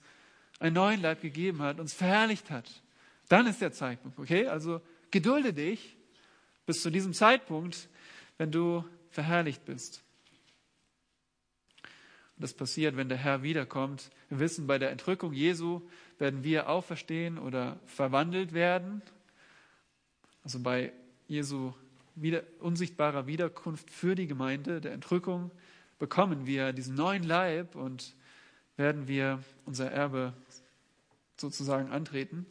einen neuen Leib gegeben hat, uns verherrlicht hat. Dann ist der Zeitpunkt, okay? Also gedulde dich bis zu diesem Zeitpunkt, wenn du verherrlicht bist. Und das passiert, wenn der Herr wiederkommt. Wir wissen, bei der Entrückung Jesu werden wir auferstehen oder verwandelt werden. Also bei Jesu wieder, unsichtbarer Wiederkunft für die Gemeinde, der Entrückung, bekommen wir diesen neuen Leib und werden wir unser Erbe sozusagen antreten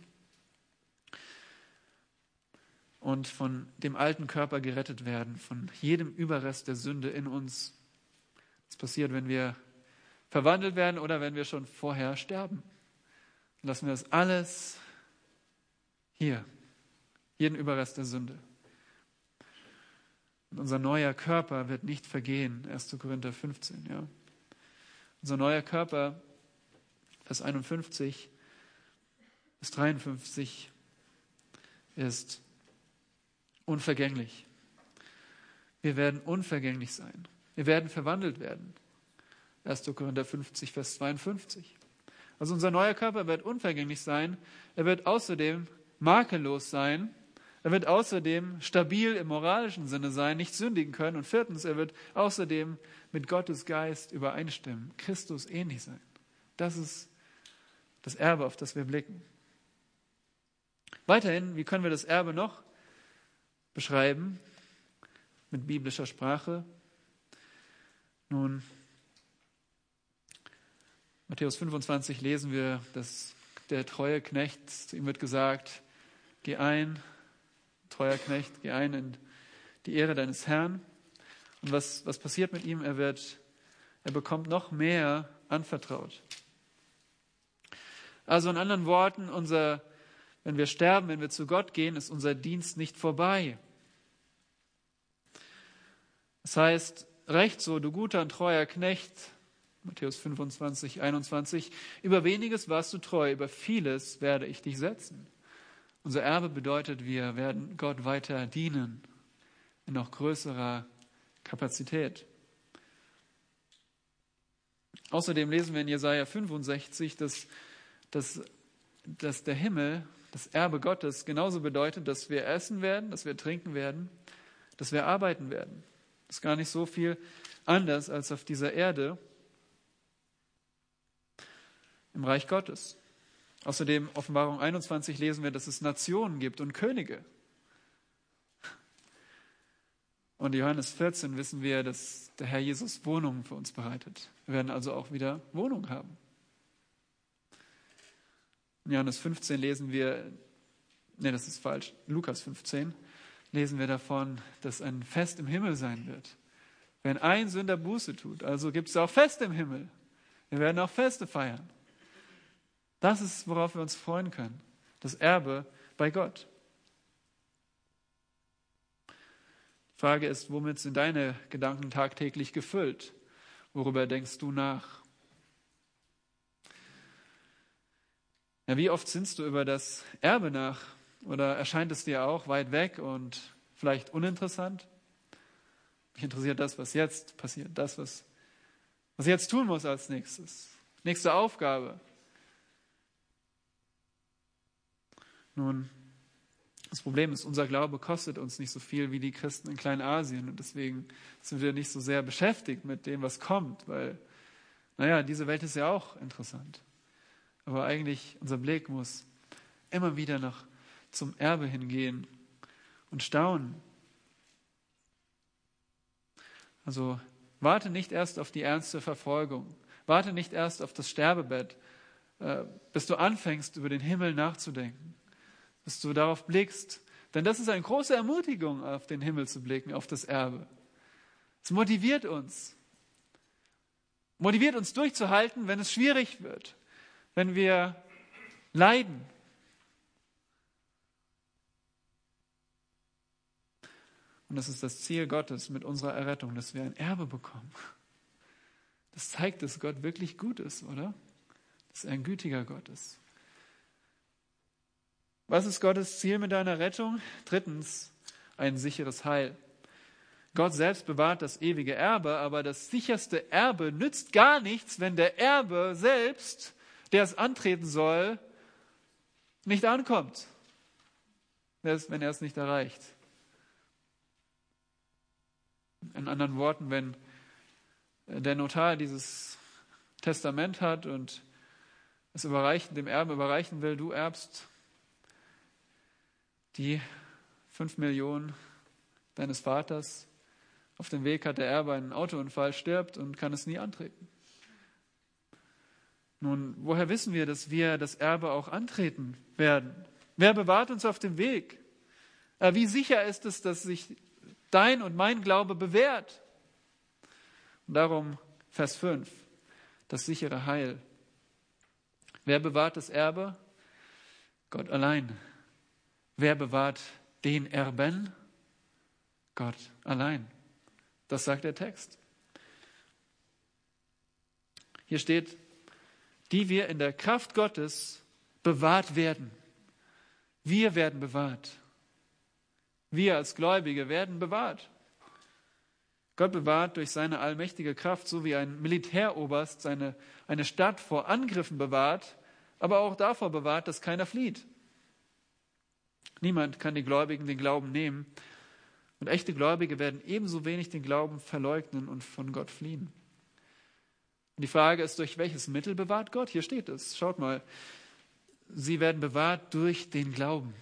und von dem alten Körper gerettet werden, von jedem Überrest der Sünde in uns. Das passiert, wenn wir verwandelt werden oder wenn wir schon vorher sterben. Lassen wir das alles hier, jeden Überrest der Sünde. Und unser neuer Körper wird nicht vergehen, 1. Korinther 15. Ja. Unser neuer Körper, Vers 51 bis 53, ist unvergänglich. Wir werden unvergänglich sein. Wir werden verwandelt werden. 1. Korinther 50, Vers 52. Also unser neuer Körper wird unvergänglich sein. Er wird außerdem makellos sein. Er wird außerdem stabil im moralischen Sinne sein, nicht sündigen können. Und viertens, er wird außerdem mit Gottes Geist übereinstimmen, Christus ähnlich sein. Das ist das Erbe, auf das wir blicken. Weiterhin, wie können wir das Erbe noch beschreiben mit biblischer Sprache? Nun, Matthäus 25 lesen wir, dass der treue Knecht, zu ihm wird gesagt, geh ein, treuer Knecht, geh ein in die Ehre deines Herrn. Und was, was passiert mit ihm? Er wird, er bekommt noch mehr anvertraut. Also in anderen Worten, unser, wenn wir sterben, wenn wir zu Gott gehen, ist unser Dienst nicht vorbei. Das heißt, recht so, du guter und treuer Knecht, Matthäus 25, 21, über weniges warst du treu, über vieles werde ich dich setzen. Unser Erbe bedeutet, wir werden Gott weiter dienen in noch größerer Kapazität. Außerdem lesen wir in Jesaja 65, dass, dass, dass der Himmel, das Erbe Gottes, genauso bedeutet, dass wir essen werden, dass wir trinken werden, dass wir arbeiten werden. Ist gar nicht so viel anders als auf dieser Erde im Reich Gottes. Außerdem Offenbarung 21 lesen wir, dass es Nationen gibt und Könige. Und Johannes 14 wissen wir, dass der Herr Jesus Wohnungen für uns bereitet. Wir werden also auch wieder Wohnung haben. In Johannes 15 lesen wir, nee, das ist falsch, Lukas 15 lesen wir davon, dass ein Fest im Himmel sein wird. Wenn ein Sünder Buße tut, also gibt es auch Fest im Himmel. Wir werden auch Feste feiern. Das ist, worauf wir uns freuen können. Das Erbe bei Gott. Die Frage ist, womit sind deine Gedanken tagtäglich gefüllt? Worüber denkst du nach? Ja, wie oft sinnst du über das Erbe nach? Oder erscheint es dir auch weit weg und vielleicht uninteressant? Mich interessiert das, was jetzt passiert, das, was, was ich jetzt tun muss als nächstes. Nächste Aufgabe, Nun, das Problem ist, unser Glaube kostet uns nicht so viel wie die Christen in Kleinasien und deswegen sind wir nicht so sehr beschäftigt mit dem, was kommt, weil, naja, diese Welt ist ja auch interessant. Aber eigentlich, unser Blick muss immer wieder noch zum Erbe hingehen und staunen. Also warte nicht erst auf die ernste Verfolgung, warte nicht erst auf das Sterbebett, äh, bis du anfängst, über den Himmel nachzudenken dass du darauf blickst. Denn das ist eine große Ermutigung, auf den Himmel zu blicken, auf das Erbe. Es motiviert uns. Motiviert uns durchzuhalten, wenn es schwierig wird, wenn wir leiden. Und das ist das Ziel Gottes mit unserer Errettung, dass wir ein Erbe bekommen. Das zeigt, dass Gott wirklich gut ist, oder? Dass er ein gütiger Gott ist. Was ist Gottes Ziel mit deiner Rettung? Drittens, ein sicheres Heil. Gott selbst bewahrt das ewige Erbe, aber das sicherste Erbe nützt gar nichts, wenn der Erbe selbst, der es antreten soll, nicht ankommt, wenn er es nicht erreicht. In anderen Worten, wenn der Notar dieses Testament hat und es überreichen, dem Erben überreichen will, du erbst die fünf Millionen deines Vaters. Auf dem Weg hat der Erbe einen Autounfall, stirbt und kann es nie antreten. Nun, woher wissen wir, dass wir das Erbe auch antreten werden? Wer bewahrt uns auf dem Weg? Äh, wie sicher ist es, dass sich dein und mein Glaube bewährt? Und darum Vers 5, das sichere Heil. Wer bewahrt das Erbe? Gott allein. Wer bewahrt den Erben? Gott allein. Das sagt der Text. Hier steht, die wir in der Kraft Gottes bewahrt werden. Wir werden bewahrt. Wir als Gläubige werden bewahrt. Gott bewahrt durch seine allmächtige Kraft, so wie ein Militäroberst seine, eine Stadt vor Angriffen bewahrt, aber auch davor bewahrt, dass keiner flieht. Niemand kann die Gläubigen den Glauben nehmen. Und echte Gläubige werden ebenso wenig den Glauben verleugnen und von Gott fliehen. Und die Frage ist, durch welches Mittel bewahrt Gott? Hier steht es. Schaut mal. Sie werden bewahrt durch den Glauben.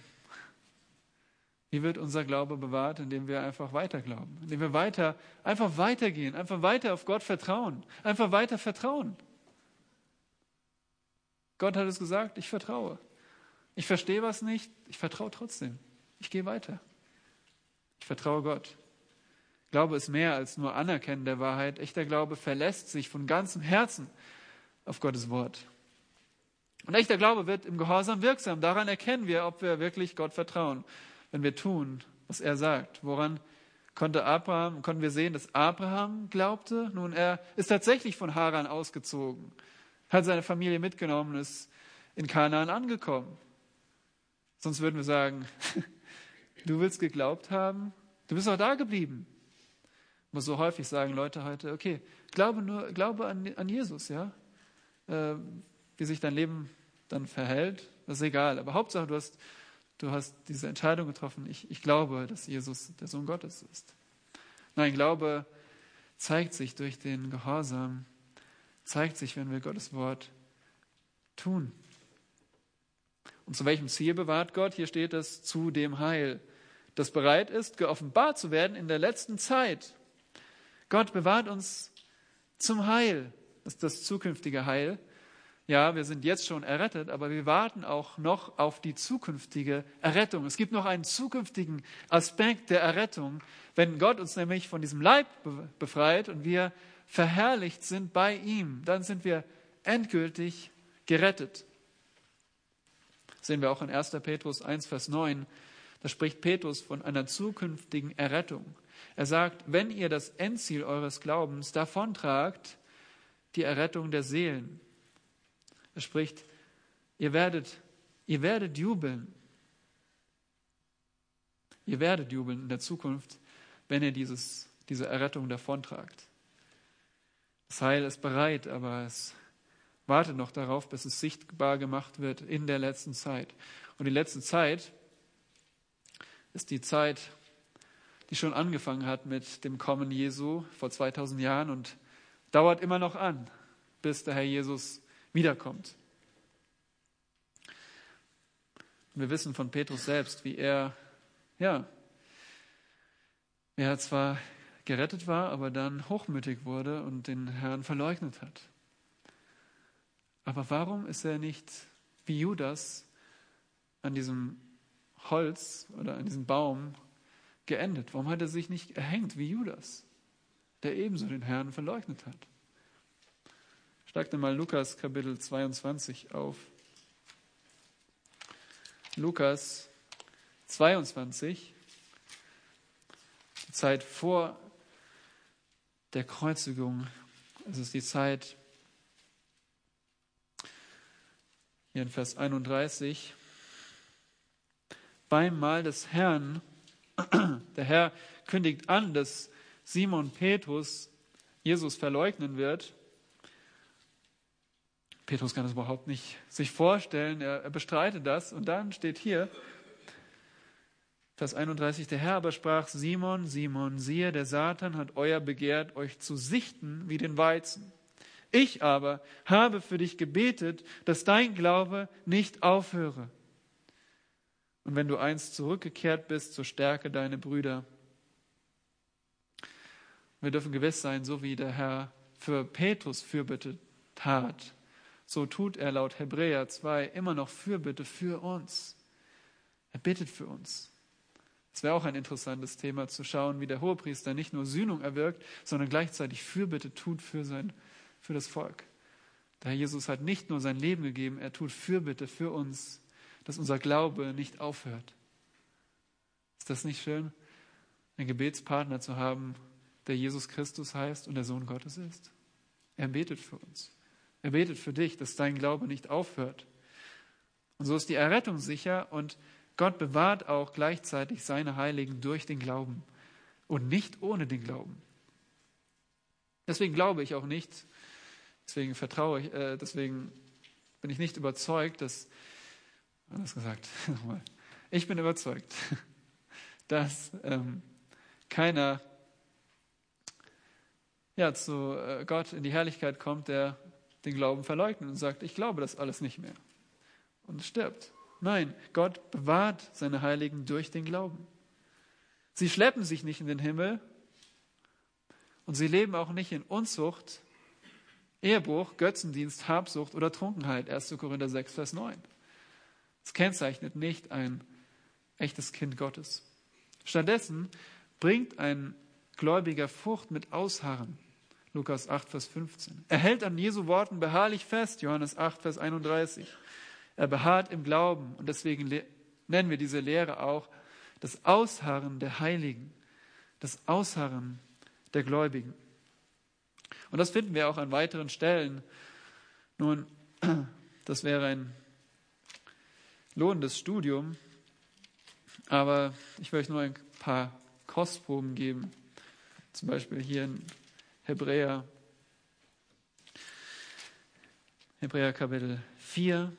Wie wird unser Glaube bewahrt? Indem wir einfach weiter glauben, indem wir weiter, einfach weitergehen, einfach weiter auf Gott vertrauen, einfach weiter vertrauen. Gott hat es gesagt, ich vertraue. Ich verstehe was nicht, ich vertraue trotzdem. Ich gehe weiter. Ich vertraue Gott. Glaube ist mehr als nur Anerkennen der Wahrheit. Echter Glaube verlässt sich von ganzem Herzen auf Gottes Wort. Und echter Glaube wird im Gehorsam wirksam. Daran erkennen wir, ob wir wirklich Gott vertrauen wenn wir tun, was er sagt. Woran konnte Abraham, konnten wir sehen, dass Abraham glaubte? Nun, er ist tatsächlich von Haran ausgezogen, hat seine Familie mitgenommen, ist in Kanaan angekommen. Sonst würden wir sagen, (laughs) du willst geglaubt haben, du bist auch da geblieben. Ich muss so häufig sagen Leute heute, okay, glaube nur, glaube an, an Jesus, ja. Äh, wie sich dein Leben dann verhält, das ist egal. Aber Hauptsache, du hast du hast diese Entscheidung getroffen, ich, ich glaube, dass Jesus der Sohn Gottes ist. Nein, Glaube zeigt sich durch den Gehorsam, zeigt sich, wenn wir Gottes Wort tun. Und zu welchem Ziel bewahrt Gott? Hier steht es, zu dem Heil, das bereit ist, geoffenbart zu werden in der letzten Zeit. Gott bewahrt uns zum Heil, das ist das zukünftige Heil, ja, wir sind jetzt schon errettet, aber wir warten auch noch auf die zukünftige Errettung. Es gibt noch einen zukünftigen Aspekt der Errettung, wenn Gott uns nämlich von diesem Leib befreit und wir verherrlicht sind bei ihm, dann sind wir endgültig gerettet. Das sehen wir auch in 1. Petrus 1, Vers 9. Da spricht Petrus von einer zukünftigen Errettung. Er sagt, wenn ihr das Endziel eures Glaubens davontragt, die Errettung der Seelen. Er spricht, ihr werdet, ihr werdet jubeln. Ihr werdet jubeln in der Zukunft, wenn ihr dieses, diese Errettung davontragt. Das Heil ist bereit, aber es wartet noch darauf, bis es sichtbar gemacht wird in der letzten Zeit. Und die letzte Zeit ist die Zeit, die schon angefangen hat mit dem Kommen Jesu vor 2000 Jahren und dauert immer noch an, bis der Herr Jesus wiederkommt. Und wir wissen von Petrus selbst, wie er, ja, er zwar gerettet war, aber dann hochmütig wurde und den Herrn verleugnet hat. Aber warum ist er nicht wie Judas an diesem Holz oder an diesem Baum geendet? Warum hat er sich nicht erhängt wie Judas, der ebenso den Herrn verleugnet hat? Schlag dir mal Lukas Kapitel 22 auf. Lukas 22, die Zeit vor der Kreuzigung. Es ist die Zeit, hier in Vers 31, beim Mahl des Herrn, (clears throat) der Herr kündigt an, dass Simon Petrus Jesus verleugnen wird. Petrus kann das überhaupt nicht sich vorstellen, er, er bestreitet das. Und dann steht hier, Vers 31, der Herr aber sprach, Simon, Simon, siehe, der Satan hat euer begehrt, euch zu sichten wie den Weizen. Ich aber habe für dich gebetet, dass dein Glaube nicht aufhöre. Und wenn du einst zurückgekehrt bist, so stärke deine Brüder. Wir dürfen gewiss sein, so wie der Herr für Petrus Fürbitte tat, so tut er laut Hebräer 2 immer noch Fürbitte für uns. Er bittet für uns. Es wäre auch ein interessantes Thema zu schauen, wie der Hohepriester nicht nur Sühnung erwirkt, sondern gleichzeitig Fürbitte tut für, sein, für das Volk. Der Herr Jesus hat nicht nur sein Leben gegeben, er tut Fürbitte für uns, dass unser Glaube nicht aufhört. Ist das nicht schön, einen Gebetspartner zu haben, der Jesus Christus heißt und der Sohn Gottes ist? Er betet für uns. Er betet für dich, dass dein Glaube nicht aufhört. Und so ist die Errettung sicher und Gott bewahrt auch gleichzeitig seine Heiligen durch den Glauben und nicht ohne den Glauben. Deswegen glaube ich auch nicht, deswegen vertraue ich, äh, deswegen bin ich nicht überzeugt, dass, anders gesagt, (laughs) nochmal, ich bin überzeugt, (laughs) dass ähm, keiner ja, zu äh, Gott in die Herrlichkeit kommt, der den Glauben verleugnet und sagt, ich glaube das alles nicht mehr und stirbt. Nein, Gott bewahrt seine Heiligen durch den Glauben. Sie schleppen sich nicht in den Himmel und sie leben auch nicht in Unzucht, Ehebruch, Götzendienst, Habsucht oder Trunkenheit. 1. Korinther 6, Vers 9. Es kennzeichnet nicht ein echtes Kind Gottes. Stattdessen bringt ein Gläubiger Frucht mit Ausharren. Lukas 8, Vers 15. Er hält an Jesu Worten beharrlich fest. Johannes 8, Vers 31. Er beharrt im Glauben und deswegen nennen wir diese Lehre auch das Ausharren der Heiligen, das Ausharren der Gläubigen. Und das finden wir auch an weiteren Stellen. Nun, (clears throat) das wäre ein lohnendes Studium, aber ich möchte nur ein paar Kostproben geben. Zum Beispiel hier in Hebräer, Hebräer Kapitel 4,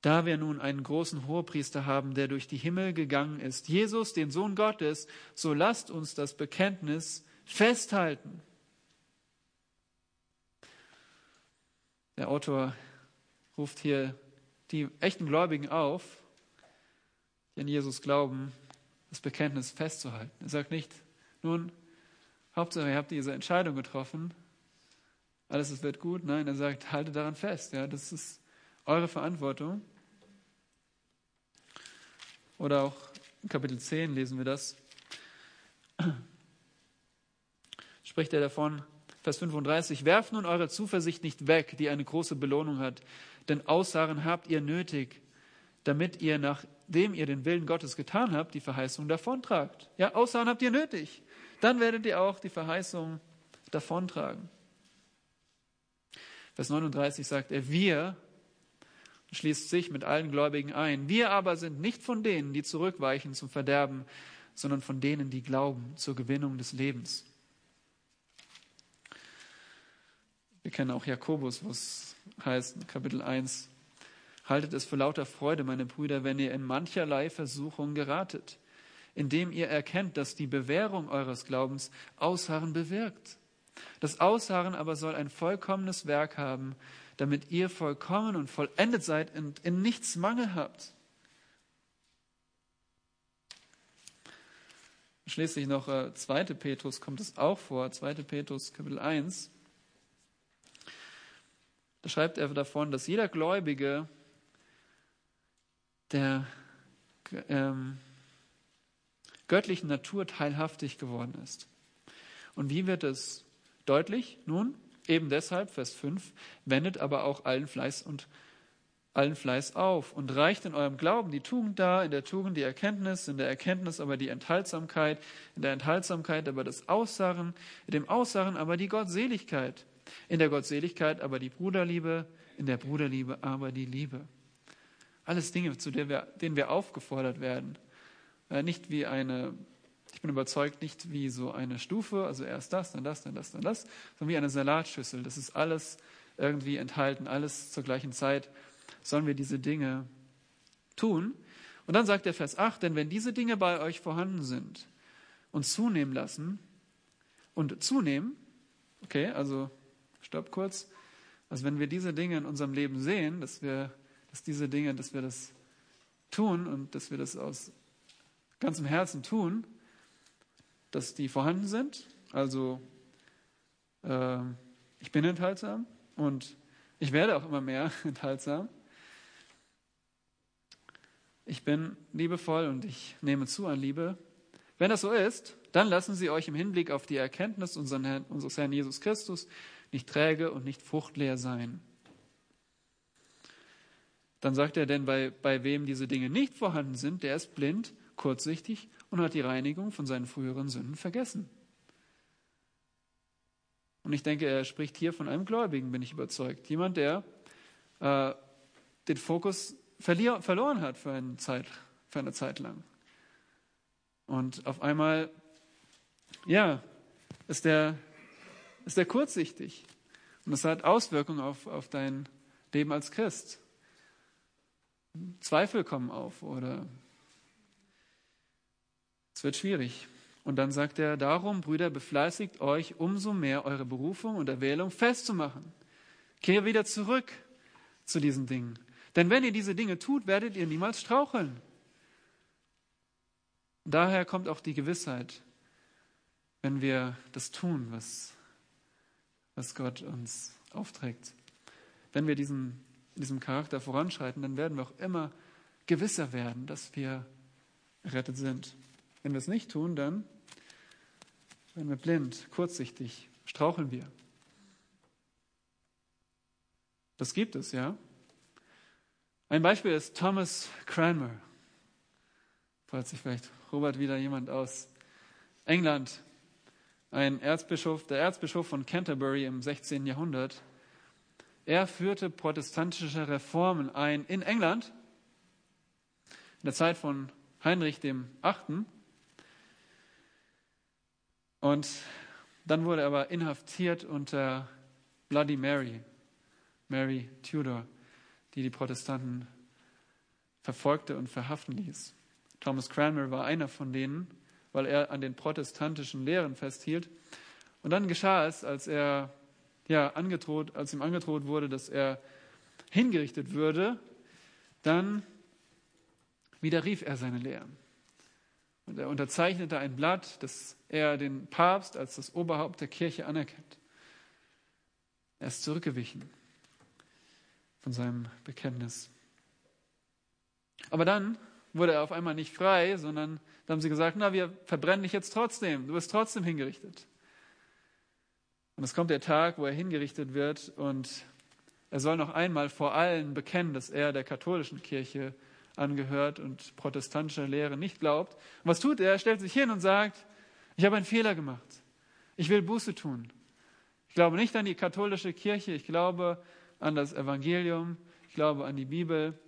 da wir nun einen großen Hohepriester haben, der durch die Himmel gegangen ist, Jesus, den Sohn Gottes, so lasst uns das Bekenntnis festhalten. Der Autor ruft hier die echten Gläubigen auf, die an Jesus glauben, das Bekenntnis festzuhalten. Er sagt nicht, nun, Hauptsache, ihr habt diese Entscheidung getroffen, alles wird gut. Nein, er sagt, haltet daran fest. Ja, das ist eure Verantwortung. Oder auch in Kapitel 10 lesen wir das. Spricht er davon, Vers 35, werft nun eure Zuversicht nicht weg, die eine große Belohnung hat, denn Aussagen habt ihr nötig, damit ihr, nachdem ihr den Willen Gottes getan habt, die Verheißung davontragt. Ja, Aussagen habt ihr nötig. Dann werdet ihr auch die Verheißung davontragen. Vers 39 sagt er, wir, schließt sich mit allen Gläubigen ein. Wir aber sind nicht von denen, die zurückweichen zum Verderben, sondern von denen, die glauben zur Gewinnung des Lebens. Wir kennen auch Jakobus, wo es heißt, Kapitel 1, Haltet es für lauter Freude, meine Brüder, wenn ihr in mancherlei Versuchung geratet, indem ihr erkennt, dass die Bewährung eures Glaubens Ausharren bewirkt. Das Ausharren aber soll ein vollkommenes Werk haben, damit ihr vollkommen und vollendet seid und in nichts Mangel habt. Schließlich noch äh, 2. Petrus kommt es auch vor, 2. Petrus Kapitel 1. Da schreibt er davon, dass jeder Gläubige der ähm, göttlichen Natur teilhaftig geworden ist. Und wie wird es deutlich? Nun, Eben deshalb, Vers 5, wendet aber auch allen Fleiß und allen Fleiß auf und reicht in eurem Glauben die Tugend dar, in der Tugend die Erkenntnis, in der Erkenntnis aber die Enthaltsamkeit, in der Enthaltsamkeit aber das Aussagen, in dem Aussagen aber die Gottseligkeit, in der Gottseligkeit aber die Bruderliebe, in der Bruderliebe aber die Liebe. Alles Dinge, zu denen wir, denen wir aufgefordert werden. Äh, nicht wie eine, ich bin überzeugt, nicht wie so eine Stufe, also erst das, dann das, dann das, dann das, sondern wie eine Salatschüssel. Das ist alles irgendwie enthalten, alles zur gleichen Zeit sollen wir diese Dinge tun. Und dann sagt der Vers 8, denn wenn diese Dinge bei euch vorhanden sind und zunehmen lassen und zunehmen, okay, also stopp kurz, also wenn wir diese Dinge in unserem Leben sehen, dass wir, dass diese Dinge, dass wir das tun und dass wir das aus ganzem Herzen tun, dass die vorhanden sind, also äh, ich bin enthaltsam und ich werde auch immer mehr (laughs) enthaltsam, ich bin liebevoll und ich nehme zu an Liebe. Wenn das so ist, dann lassen Sie euch im Hinblick auf die Erkenntnis unseres Herrn Jesus Christus nicht träge und nicht fruchtleer sein. Dann sagt er, denn bei, bei wem diese Dinge nicht vorhanden sind, der ist blind, kurzsichtig und hat die Reinigung von seinen früheren Sünden vergessen. Und ich denke, er spricht hier von einem Gläubigen, bin ich überzeugt. Jemand, der äh, den Fokus verloren hat für eine, Zeit, für eine Zeit lang. Und auf einmal, ja, ist der, ist der kurzsichtig. Und das hat Auswirkungen auf, auf dein Leben als Christ. Zweifel kommen auf oder es wird schwierig. Und dann sagt er, darum, Brüder, befleißigt euch umso mehr, eure Berufung und Erwählung festzumachen. Kehre wieder zurück zu diesen Dingen. Denn wenn ihr diese Dinge tut, werdet ihr niemals straucheln. Daher kommt auch die Gewissheit, wenn wir das tun, was, was Gott uns aufträgt. Wenn wir diesen, diesem Charakter voranschreiten, dann werden wir auch immer gewisser werden, dass wir errettet sind. Wenn wir es nicht tun, dann werden wir blind, kurzsichtig, straucheln wir. Das gibt es, ja. Ein Beispiel ist Thomas Cranmer. Falls sich vielleicht Robert wieder jemand aus England, ein Erzbischof, der Erzbischof von Canterbury im 16. Jahrhundert. Er führte protestantische Reformen ein in England in der Zeit von Heinrich dem Achten. Und dann wurde er aber inhaftiert unter Bloody Mary, Mary Tudor die die Protestanten verfolgte und verhaften ließ. Thomas Cranmer war einer von denen, weil er an den protestantischen Lehren festhielt. Und dann geschah es, als er ja angedroht, als ihm angedroht wurde, dass er hingerichtet würde, dann widerrief er seine Lehren. Und er unterzeichnete ein Blatt, das er den Papst als das Oberhaupt der Kirche anerkennt. Er ist zurückgewichen von seinem Bekenntnis. Aber dann wurde er auf einmal nicht frei, sondern da haben sie gesagt, na, wir verbrennen dich jetzt trotzdem, du wirst trotzdem hingerichtet. Und es kommt der Tag, wo er hingerichtet wird und er soll noch einmal vor allen bekennen, dass er der katholischen Kirche angehört und protestantischer Lehre nicht glaubt. Und was tut er? Er stellt sich hin und sagt, ich habe einen Fehler gemacht. Ich will Buße tun. Ich glaube nicht an die katholische Kirche. Ich glaube an das Evangelium, ich glaube an die Bibel.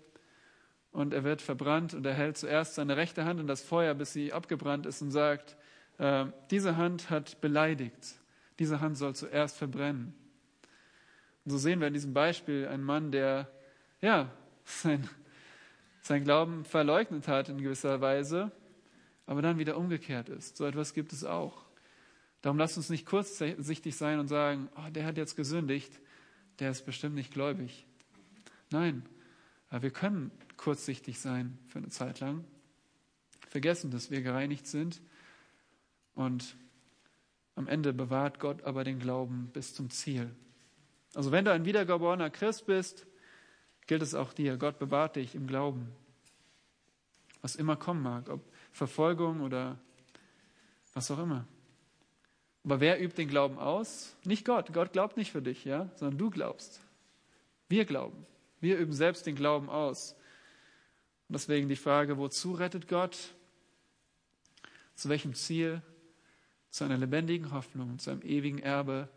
Und er wird verbrannt und er hält zuerst seine rechte Hand in das Feuer, bis sie abgebrannt ist und sagt, äh, diese Hand hat beleidigt, diese Hand soll zuerst verbrennen. Und so sehen wir in diesem Beispiel einen Mann, der ja (laughs) sein, sein Glauben verleugnet hat in gewisser Weise, aber dann wieder umgekehrt ist. So etwas gibt es auch. Darum lasst uns nicht kurzsichtig sein und sagen, oh, der hat jetzt gesündigt, der ist bestimmt nicht gläubig. Nein, wir können kurzsichtig sein für eine Zeit lang, vergessen, dass wir gereinigt sind und am Ende bewahrt Gott aber den Glauben bis zum Ziel. Also wenn du ein wiedergeborener Christ bist, gilt es auch dir. Gott bewahrt dich im Glauben. Was immer kommen mag, ob Verfolgung oder was auch immer. Aber wer übt den Glauben aus? Nicht Gott. Gott glaubt nicht für dich, ja, sondern du glaubst. Wir glauben. Wir üben selbst den Glauben aus. Und deswegen die Frage, wozu rettet Gott? Zu welchem Ziel? Zu einer lebendigen Hoffnung, zu einem ewigen Erbe,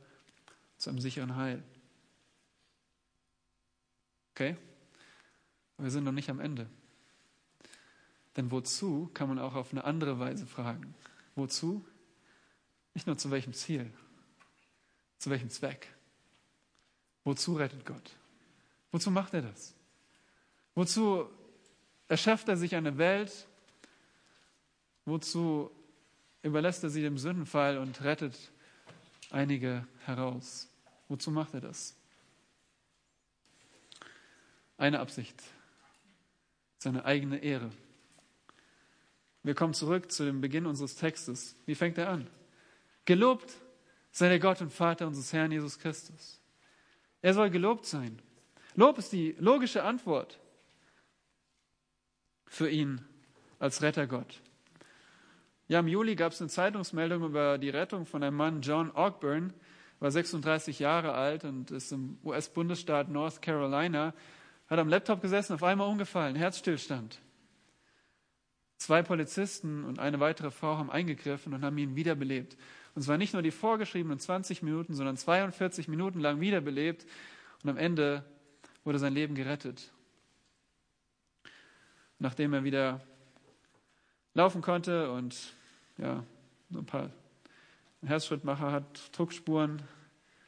zu einem sicheren Heil. Okay? Wir sind noch nicht am Ende. Denn wozu kann man auch auf eine andere Weise fragen. Wozu? Nicht nur zu welchem Ziel, zu welchem Zweck. Wozu rettet Gott? Wozu macht er das? Wozu erschafft er sich eine Welt? Wozu überlässt er sie dem Sündenfall und rettet einige heraus? Wozu macht er das? Eine Absicht, seine eigene Ehre. Wir kommen zurück zu dem Beginn unseres Textes. Wie fängt er an? Gelobt sei der Gott und Vater unseres Herrn Jesus Christus. Er soll gelobt sein. Lob ist die logische Antwort für ihn als Rettergott. Ja, im Juli gab es eine Zeitungsmeldung über die Rettung von einem Mann, John Ogburn, war 36 Jahre alt und ist im US-Bundesstaat North Carolina, hat am Laptop gesessen, auf einmal umgefallen, Herzstillstand. Zwei Polizisten und eine weitere Frau haben eingegriffen und haben ihn wiederbelebt. Und zwar nicht nur die vorgeschriebenen 20 Minuten, sondern 42 Minuten lang wiederbelebt. Und am Ende wurde sein Leben gerettet. Nachdem er wieder laufen konnte und ja, ein paar Herzschrittmacher hat, Druckspuren,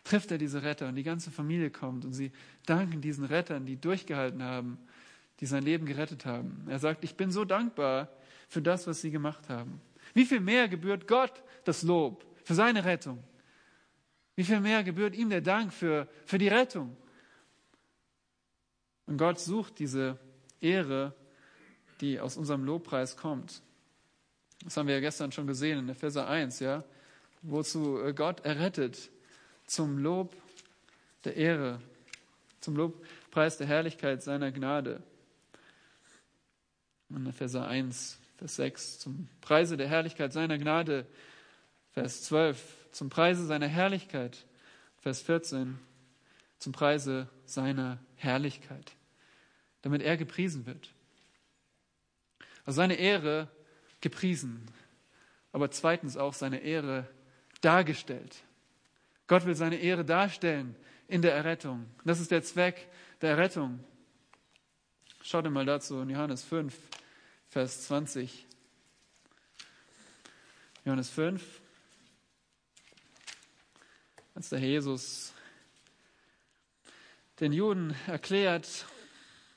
trifft er diese Retter und die ganze Familie kommt und sie danken diesen Rettern, die durchgehalten haben, die sein Leben gerettet haben. Er sagt, ich bin so dankbar für das, was sie gemacht haben. Wie viel mehr gebührt Gott das Lob für seine Rettung? Wie viel mehr gebührt ihm der Dank für, für die Rettung? Und Gott sucht diese Ehre, die aus unserem Lobpreis kommt. Das haben wir ja gestern schon gesehen in Epheser 1, ja, wozu Gott errettet zum Lob der Ehre, zum Lobpreis der Herrlichkeit seiner Gnade. In Epheser 1, Vers 6, zum Preise der Herrlichkeit seiner Gnade, Vers 12, zum Preise seiner Herrlichkeit, Vers 14, zum Preise seiner Herrlichkeit, damit er gepriesen wird. Also seine Ehre gepriesen, aber zweitens auch seine Ehre dargestellt. Gott will seine Ehre darstellen in der Errettung. Das ist der Zweck der Errettung. Schaut mal dazu in Johannes 5, Vers 20. Johannes 5, als der Jesus den Juden erklärt,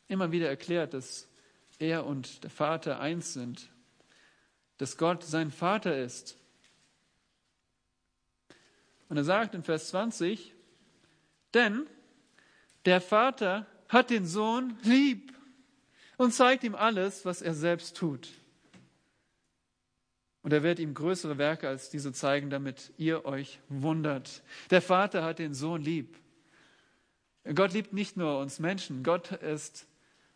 immer wieder erklärt, dass er und der Vater eins sind, dass Gott sein Vater ist und er sagt in Vers 20, denn der Vater hat den Sohn lieb und zeigt ihm alles, was er selbst tut. Und er wird ihm größere Werke als diese zeigen, damit ihr euch wundert. Der Vater hat den Sohn lieb. Gott liebt nicht nur uns Menschen. Gott ist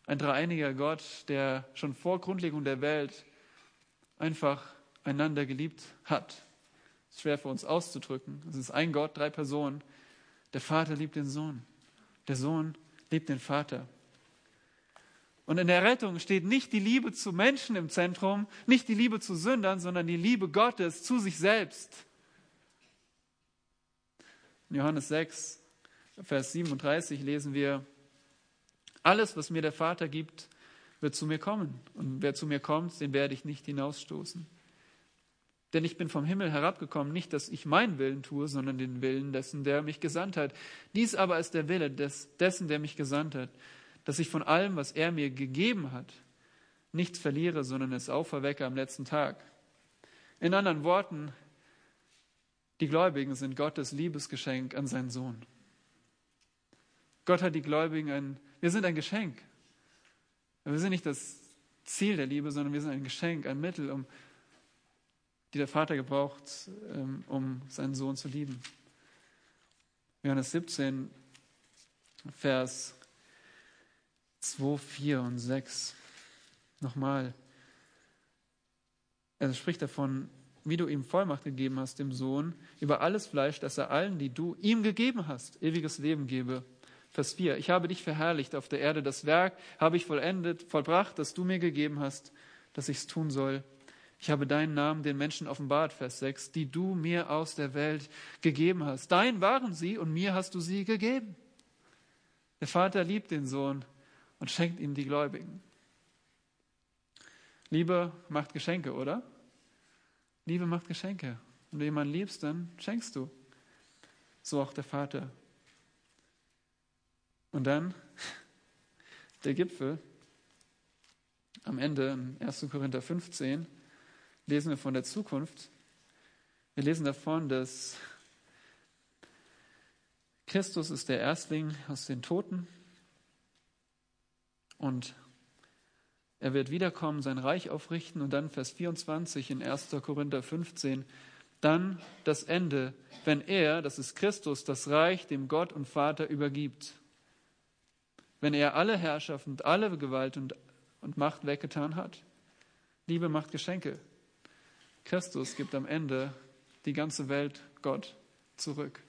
ein dreieiniger Gott, der schon vor Grundlegung der Welt einfach einander geliebt hat ist schwer für uns auszudrücken. Es ist ein Gott, drei Personen. Der Vater liebt den Sohn. Der Sohn liebt den Vater. Und in der Rettung steht nicht die Liebe zu Menschen im Zentrum, nicht die Liebe zu Sündern, sondern die Liebe Gottes zu sich selbst. In Johannes 6, Vers 37 lesen wir, alles, was mir der Vater gibt, wird zu mir kommen. Und wer zu mir kommt, den werde ich nicht hinausstoßen. Denn ich bin vom Himmel herabgekommen, nicht, dass ich meinen Willen tue, sondern den Willen dessen, der mich gesandt hat. Dies aber ist der Wille des, dessen, der mich gesandt hat, dass ich von allem, was er mir gegeben hat, nichts verliere, sondern es auferwecke am letzten Tag. In anderen Worten, die Gläubigen sind Gottes Liebesgeschenk an seinen Sohn. Gott hat die Gläubigen ein, wir sind ein Geschenk. Wir sind nicht das Ziel der Liebe, sondern wir sind ein Geschenk, ein Mittel, um die der Vater gebraucht, ähm, um seinen Sohn zu lieben. Johannes 17, Vers 2, 4 und 6. Nochmal. Er spricht davon, wie du ihm Vollmacht gegeben hast, dem Sohn, über alles Fleisch, dass er allen, die du ihm gegeben hast, ewiges Leben gebe. Vers 4. Ich habe dich verherrlicht auf der Erde. Das Werk habe ich vollendet, vollbracht, das du mir gegeben hast, dass ich es tun soll. Ich habe deinen Namen den Menschen offenbart, Vers 6, die du mir aus der Welt gegeben hast. Dein waren sie und mir hast du sie gegeben. Der Vater liebt den Sohn und schenkt ihm die Gläubigen. Liebe macht Geschenke, oder? Liebe macht Geschenke. Wenn du jemanden liebst, dann schenkst du. So auch der Vater. Und dann (laughs) der Gipfel. Am Ende in 1. Korinther 15 lesen wir von der Zukunft. Wir lesen davon, dass Christus ist der Erstling aus den Toten und er wird wiederkommen, sein Reich aufrichten und dann Vers 24 in 1. Korinther 15, dann das Ende, wenn er, das ist Christus, das Reich dem Gott und Vater übergibt. Wenn er alle Herrschaft und alle Gewalt und, und Macht weggetan hat. Liebe macht Geschenke. Christus gibt am Ende die ganze Welt Gott zurück.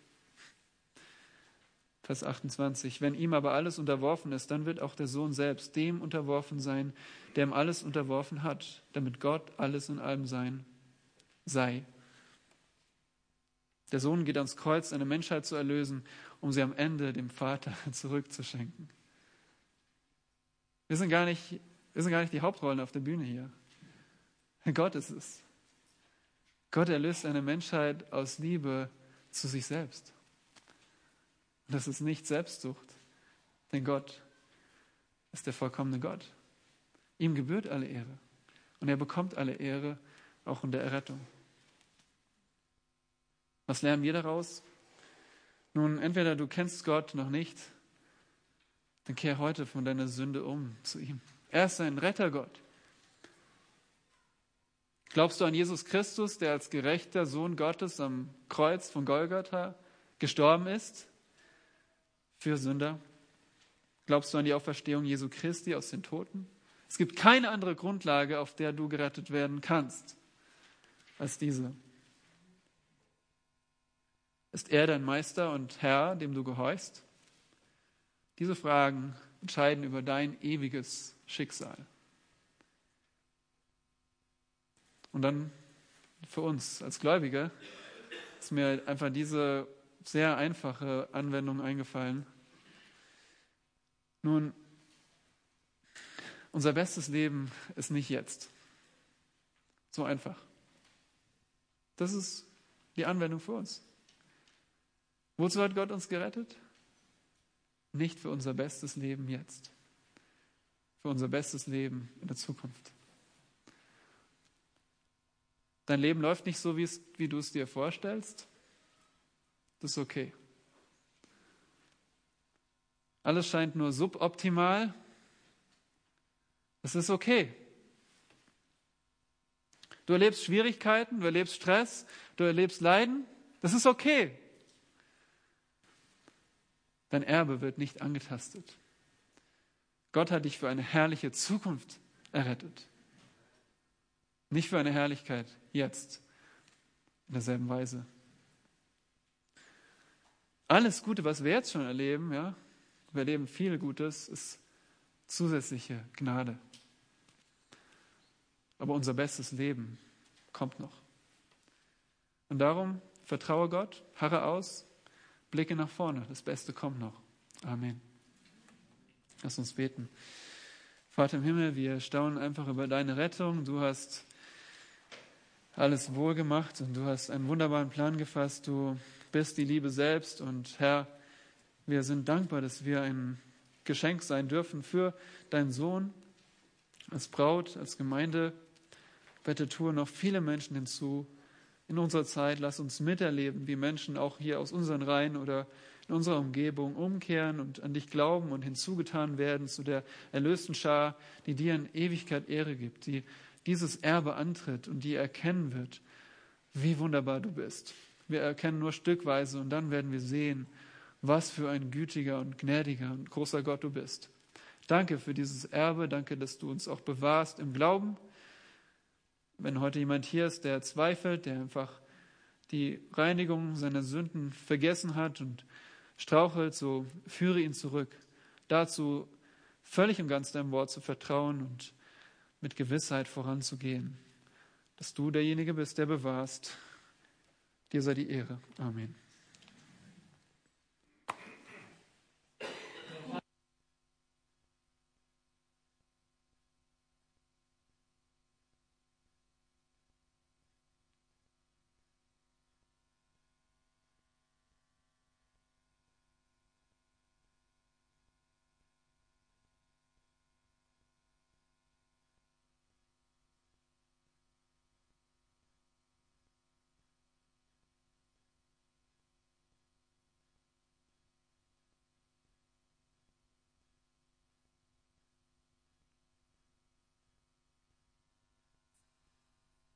Vers 28. Wenn ihm aber alles unterworfen ist, dann wird auch der Sohn selbst dem unterworfen sein, der ihm alles unterworfen hat, damit Gott alles in allem sein sei. Der Sohn geht ans Kreuz, eine Menschheit zu erlösen, um sie am Ende dem Vater (laughs) zurückzuschenken. Wir sind gar nicht, wir sind gar nicht die Hauptrollen auf der Bühne hier. Gott ist es. Gott erlöst eine Menschheit aus Liebe zu sich selbst. Und das ist nicht Selbstsucht, denn Gott ist der vollkommene Gott. Ihm gebührt alle Ehre. Und er bekommt alle Ehre, auch in der Errettung. Was lernen wir daraus? Nun, entweder du kennst Gott noch nicht, dann kehr heute von deiner Sünde um zu ihm. Er ist ein Rettergott. Glaubst du an Jesus Christus, der als gerechter Sohn Gottes am Kreuz von Golgatha gestorben ist? für Sünder? Glaubst du an die Auferstehung Jesu Christi aus den Toten? Es gibt keine andere Grundlage, auf der du gerettet werden kannst, als diese. Ist er dein Meister und Herr, dem du gehorchst? Diese Fragen entscheiden über dein ewiges Schicksal. Und dann für uns als Gläubige ist mir einfach diese sehr einfache Anwendung eingefallen. Nun, unser bestes Leben ist nicht jetzt. So einfach. Das ist die Anwendung für uns. Wozu hat Gott uns gerettet? Nicht für unser bestes Leben jetzt, für unser bestes Leben in der Zukunft. Dein Leben läuft nicht so, wie, du es dir vorstellst. Das ist okay. Alles scheint nur suboptimal. Es ist okay. Du erlebst Schwierigkeiten, du erlebst Stress, du erlebst Leiden. Das ist okay. Dein Erbe wird nicht angetastet. Gott hat dich für eine herrliche Zukunft errettet. Nicht für eine Herrlichkeit jetzt in derselben Weise. Alles Gute, was wir jetzt schon erleben, ja, wir erleben viel Gutes, ist zusätzliche Gnade. Aber unser bestes Leben kommt noch. Und darum vertraue Gott, harre aus, blicke nach vorne. Das Beste kommt noch. Amen. Lass uns beten. Vater im Himmel, wir staunen einfach über deine Rettung. Du hast alles wohl gemacht und du hast einen wunderbaren Plan gefasst. Du bist die Liebe selbst und Herr, wir sind dankbar, dass wir ein Geschenk sein dürfen für deinen Sohn als Braut, als Gemeinde. Bitte tue noch viele Menschen hinzu. In unserer Zeit lass uns miterleben, wie Menschen auch hier aus unseren Reihen oder in unserer Umgebung umkehren und an dich glauben und hinzugetan werden zu der erlösten Schar, die dir in Ewigkeit Ehre gibt, die dieses Erbe antritt und die erkennen wird, wie wunderbar du bist. Wir erkennen nur stückweise und dann werden wir sehen, was für ein gütiger und gnädiger und großer Gott du bist. Danke für dieses Erbe, danke, dass du uns auch bewahrst im Glauben. Wenn heute jemand hier ist, der zweifelt, der einfach die Reinigung seiner Sünden vergessen hat und strauchelt, so führe ihn zurück. Dazu völlig und ganz deinem Wort zu vertrauen und mit Gewissheit voranzugehen, dass du derjenige bist, der bewahrst. Dir sei die Ehre. Amen.